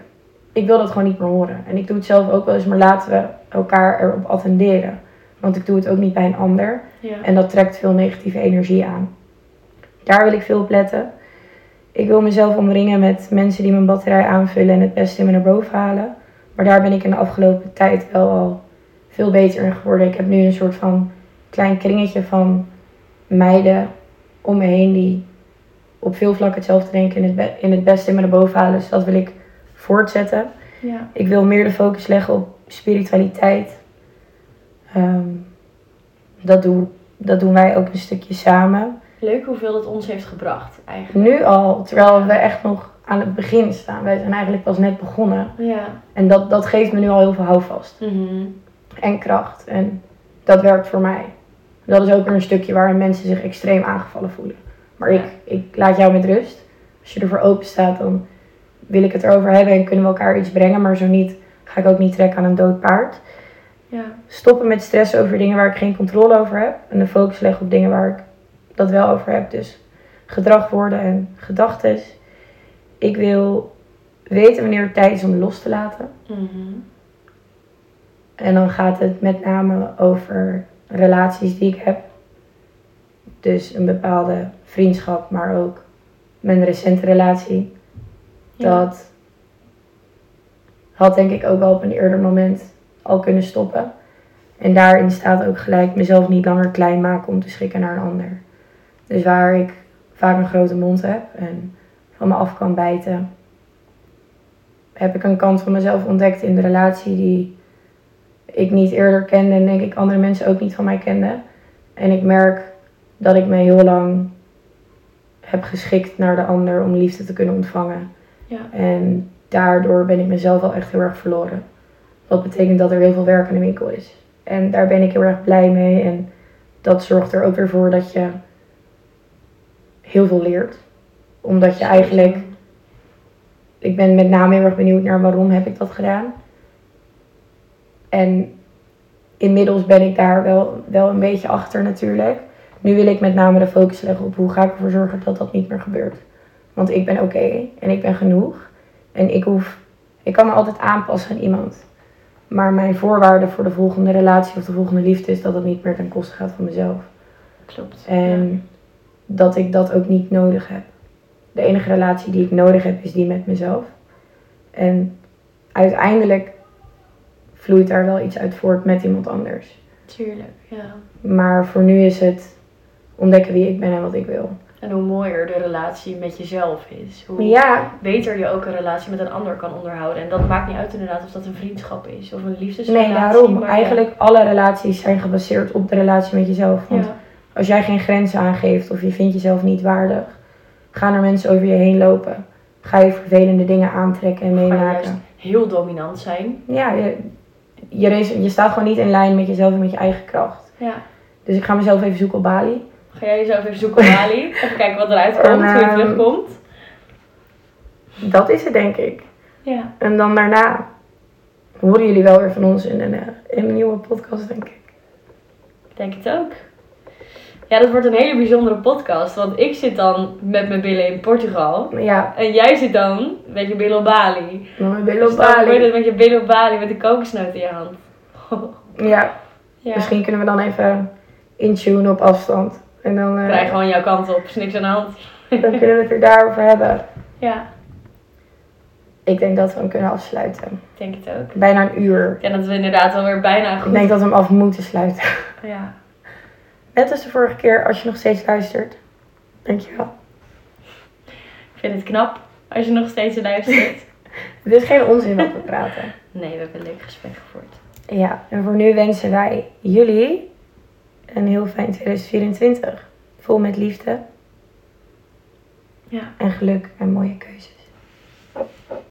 Speaker 1: Ik wil dat gewoon niet meer horen. En ik doe het zelf ook wel eens, maar laten we elkaar erop attenderen. Want ik doe het ook niet bij een ander.
Speaker 2: Ja.
Speaker 1: En dat trekt veel negatieve energie aan. Daar wil ik veel op letten. Ik wil mezelf omringen met mensen die mijn batterij aanvullen en het beste in me naar boven halen. Maar daar ben ik in de afgelopen tijd wel al veel beter in geworden. Ik heb nu een soort van klein kringetje van meiden om me heen die op veel vlakken hetzelfde denken in het, be- in het beste in me naar boven halen. Dus dat wil ik voortzetten.
Speaker 2: ja.
Speaker 1: Ik wil meer de focus leggen op spiritualiteit. Ehm, dat, doen, dat doen wij ook een stukje samen.
Speaker 2: Leuk hoeveel dat ons heeft gebracht, eigenlijk.
Speaker 1: Nu al, terwijl we echt nog aan het begin staan. Wij zijn eigenlijk pas net begonnen.
Speaker 2: Ja.
Speaker 1: En dat, dat geeft me nu al heel veel houvast
Speaker 2: Mhm.
Speaker 1: en kracht. En dat werkt voor mij. Dat is ook weer een stukje waarin mensen zich extreem aangevallen voelen. Maar ik, ik laat jou met rust. Als je ervoor open staat, dan wil ik het erover hebben en kunnen we elkaar iets brengen. Maar zo niet, ga ik ook niet trekken aan een dood paard.
Speaker 2: Ja.
Speaker 1: stoppen met stress over dingen waar ik geen controle over heb. En de focus leggen op dingen waar ik dat wel over heb. Dus gedrag, woorden en gedachten. Ik wil weten wanneer het tijd is om los te laten.
Speaker 2: Mhm.
Speaker 1: En dan gaat het met name over relaties die ik heb. Dus een bepaalde vriendschap, maar ook mijn recente relatie.
Speaker 2: Ja.
Speaker 1: Dat had denk ik ook wel op een eerder moment al kunnen stoppen. En daarin staat ook gelijk mezelf niet langer klein maken om te schikken naar een ander. Dus waar ik vaak een grote mond heb en van me af kan bijten, heb ik een kant van mezelf ontdekt in de relatie die ik niet eerder kende en denk ik andere mensen ook niet van mij kenden. En ik merk dat ik me heel lang heb geschikt naar de ander om liefde te kunnen ontvangen.
Speaker 2: Ja.
Speaker 1: En daardoor ben ik mezelf wel echt heel erg verloren. Wat betekent dat er heel veel werk in de winkel is. En daar ben ik heel erg blij mee. En dat zorgt er ook weer voor dat je heel veel leert. Omdat je eigenlijk, ik ben met name heel erg benieuwd naar waarom heb ik dat gedaan. En inmiddels ben ik daar wel, wel een beetje achter natuurlijk. Nu wil ik met name de focus leggen op hoe ga ik ervoor zorgen dat dat niet meer gebeurt. Want ik ben oké en ik ben genoeg. En ik hoef, ik kan me altijd aanpassen aan iemand. Maar mijn voorwaarde voor de volgende relatie of de volgende liefde is dat het niet meer ten koste gaat van mezelf.
Speaker 2: Klopt.
Speaker 1: En dat ik dat ook niet nodig heb. De enige relatie die ik nodig heb is die met mezelf. En uiteindelijk vloeit daar wel iets uit voort met iemand anders.
Speaker 2: Tuurlijk, ja.
Speaker 1: Maar voor nu is het ontdekken wie ik ben en wat ik wil.
Speaker 2: En hoe mooier de relatie met jezelf is. Hoe
Speaker 1: Ja,
Speaker 2: beter je ook een relatie met een ander kan onderhouden. En dat maakt niet uit inderdaad of dat een vriendschap is of een liefdesrelatie.
Speaker 1: nee, daarom.
Speaker 2: ja.
Speaker 1: Eigenlijk alle relaties zijn gebaseerd op de relatie met jezelf. Want
Speaker 2: Ja,
Speaker 1: als jij geen grenzen aangeeft of je vindt jezelf niet waardig, gaan er mensen over je heen lopen. Ga je vervelende dingen aantrekken en meemaken.
Speaker 2: heel dominant zijn.
Speaker 1: Ja, je, je, je staat gewoon niet in lijn met jezelf en met je eigen kracht.
Speaker 2: Ja.
Speaker 1: Dus ik ga mezelf even zoeken op Bali.
Speaker 2: Ga jij jezelf even zoeken op Bali? Even kijken wat eruit komt,
Speaker 1: En,
Speaker 2: hoe je
Speaker 1: ehm,
Speaker 2: terugkomt.
Speaker 1: Dat is het, denk ik.
Speaker 2: Ja,
Speaker 1: En dan daarna horen jullie wel weer van ons in een, eh, in een nieuwe podcast, denk ik.
Speaker 2: ik denk het ook. Ja, dat wordt een hele bijzondere podcast. Want ik zit dan met mijn billen in Portugal.
Speaker 1: Ja,
Speaker 2: En jij zit dan met je billen op Bali.
Speaker 1: dan ben je
Speaker 2: Dus
Speaker 1: op
Speaker 2: dan word je
Speaker 1: Bali.
Speaker 2: met je billen op Bali met een kokosnoot in je hand.
Speaker 1: Ja,
Speaker 2: ja.
Speaker 1: misschien kunnen we dan even intunen op afstand. En dan, eh,
Speaker 2: Krijg gewoon jouw kant op, is niks aan de hand.
Speaker 1: dan kunnen we het er daarover hebben.
Speaker 2: Ja,
Speaker 1: Ik denk dat we hem kunnen afsluiten.
Speaker 2: ik denk het ook.
Speaker 1: Bijna een uur.
Speaker 2: En dat we inderdaad alweer bijna
Speaker 1: Ik
Speaker 2: goed...
Speaker 1: denk dat we hem af moeten sluiten.
Speaker 2: Ja,
Speaker 1: Net als de vorige keer, als je nog steeds luistert. Dankjewel.
Speaker 2: ik vind het knap als je nog steeds luistert.
Speaker 1: Dit is geen onzin wat we praten.
Speaker 2: Nee, we hebben een leuk gesprek gevoerd.
Speaker 1: Ja, en voor nu wensen wij jullie een heel fijn 2024. Vol met liefde
Speaker 2: Ja.
Speaker 1: en geluk en mooie keuzes.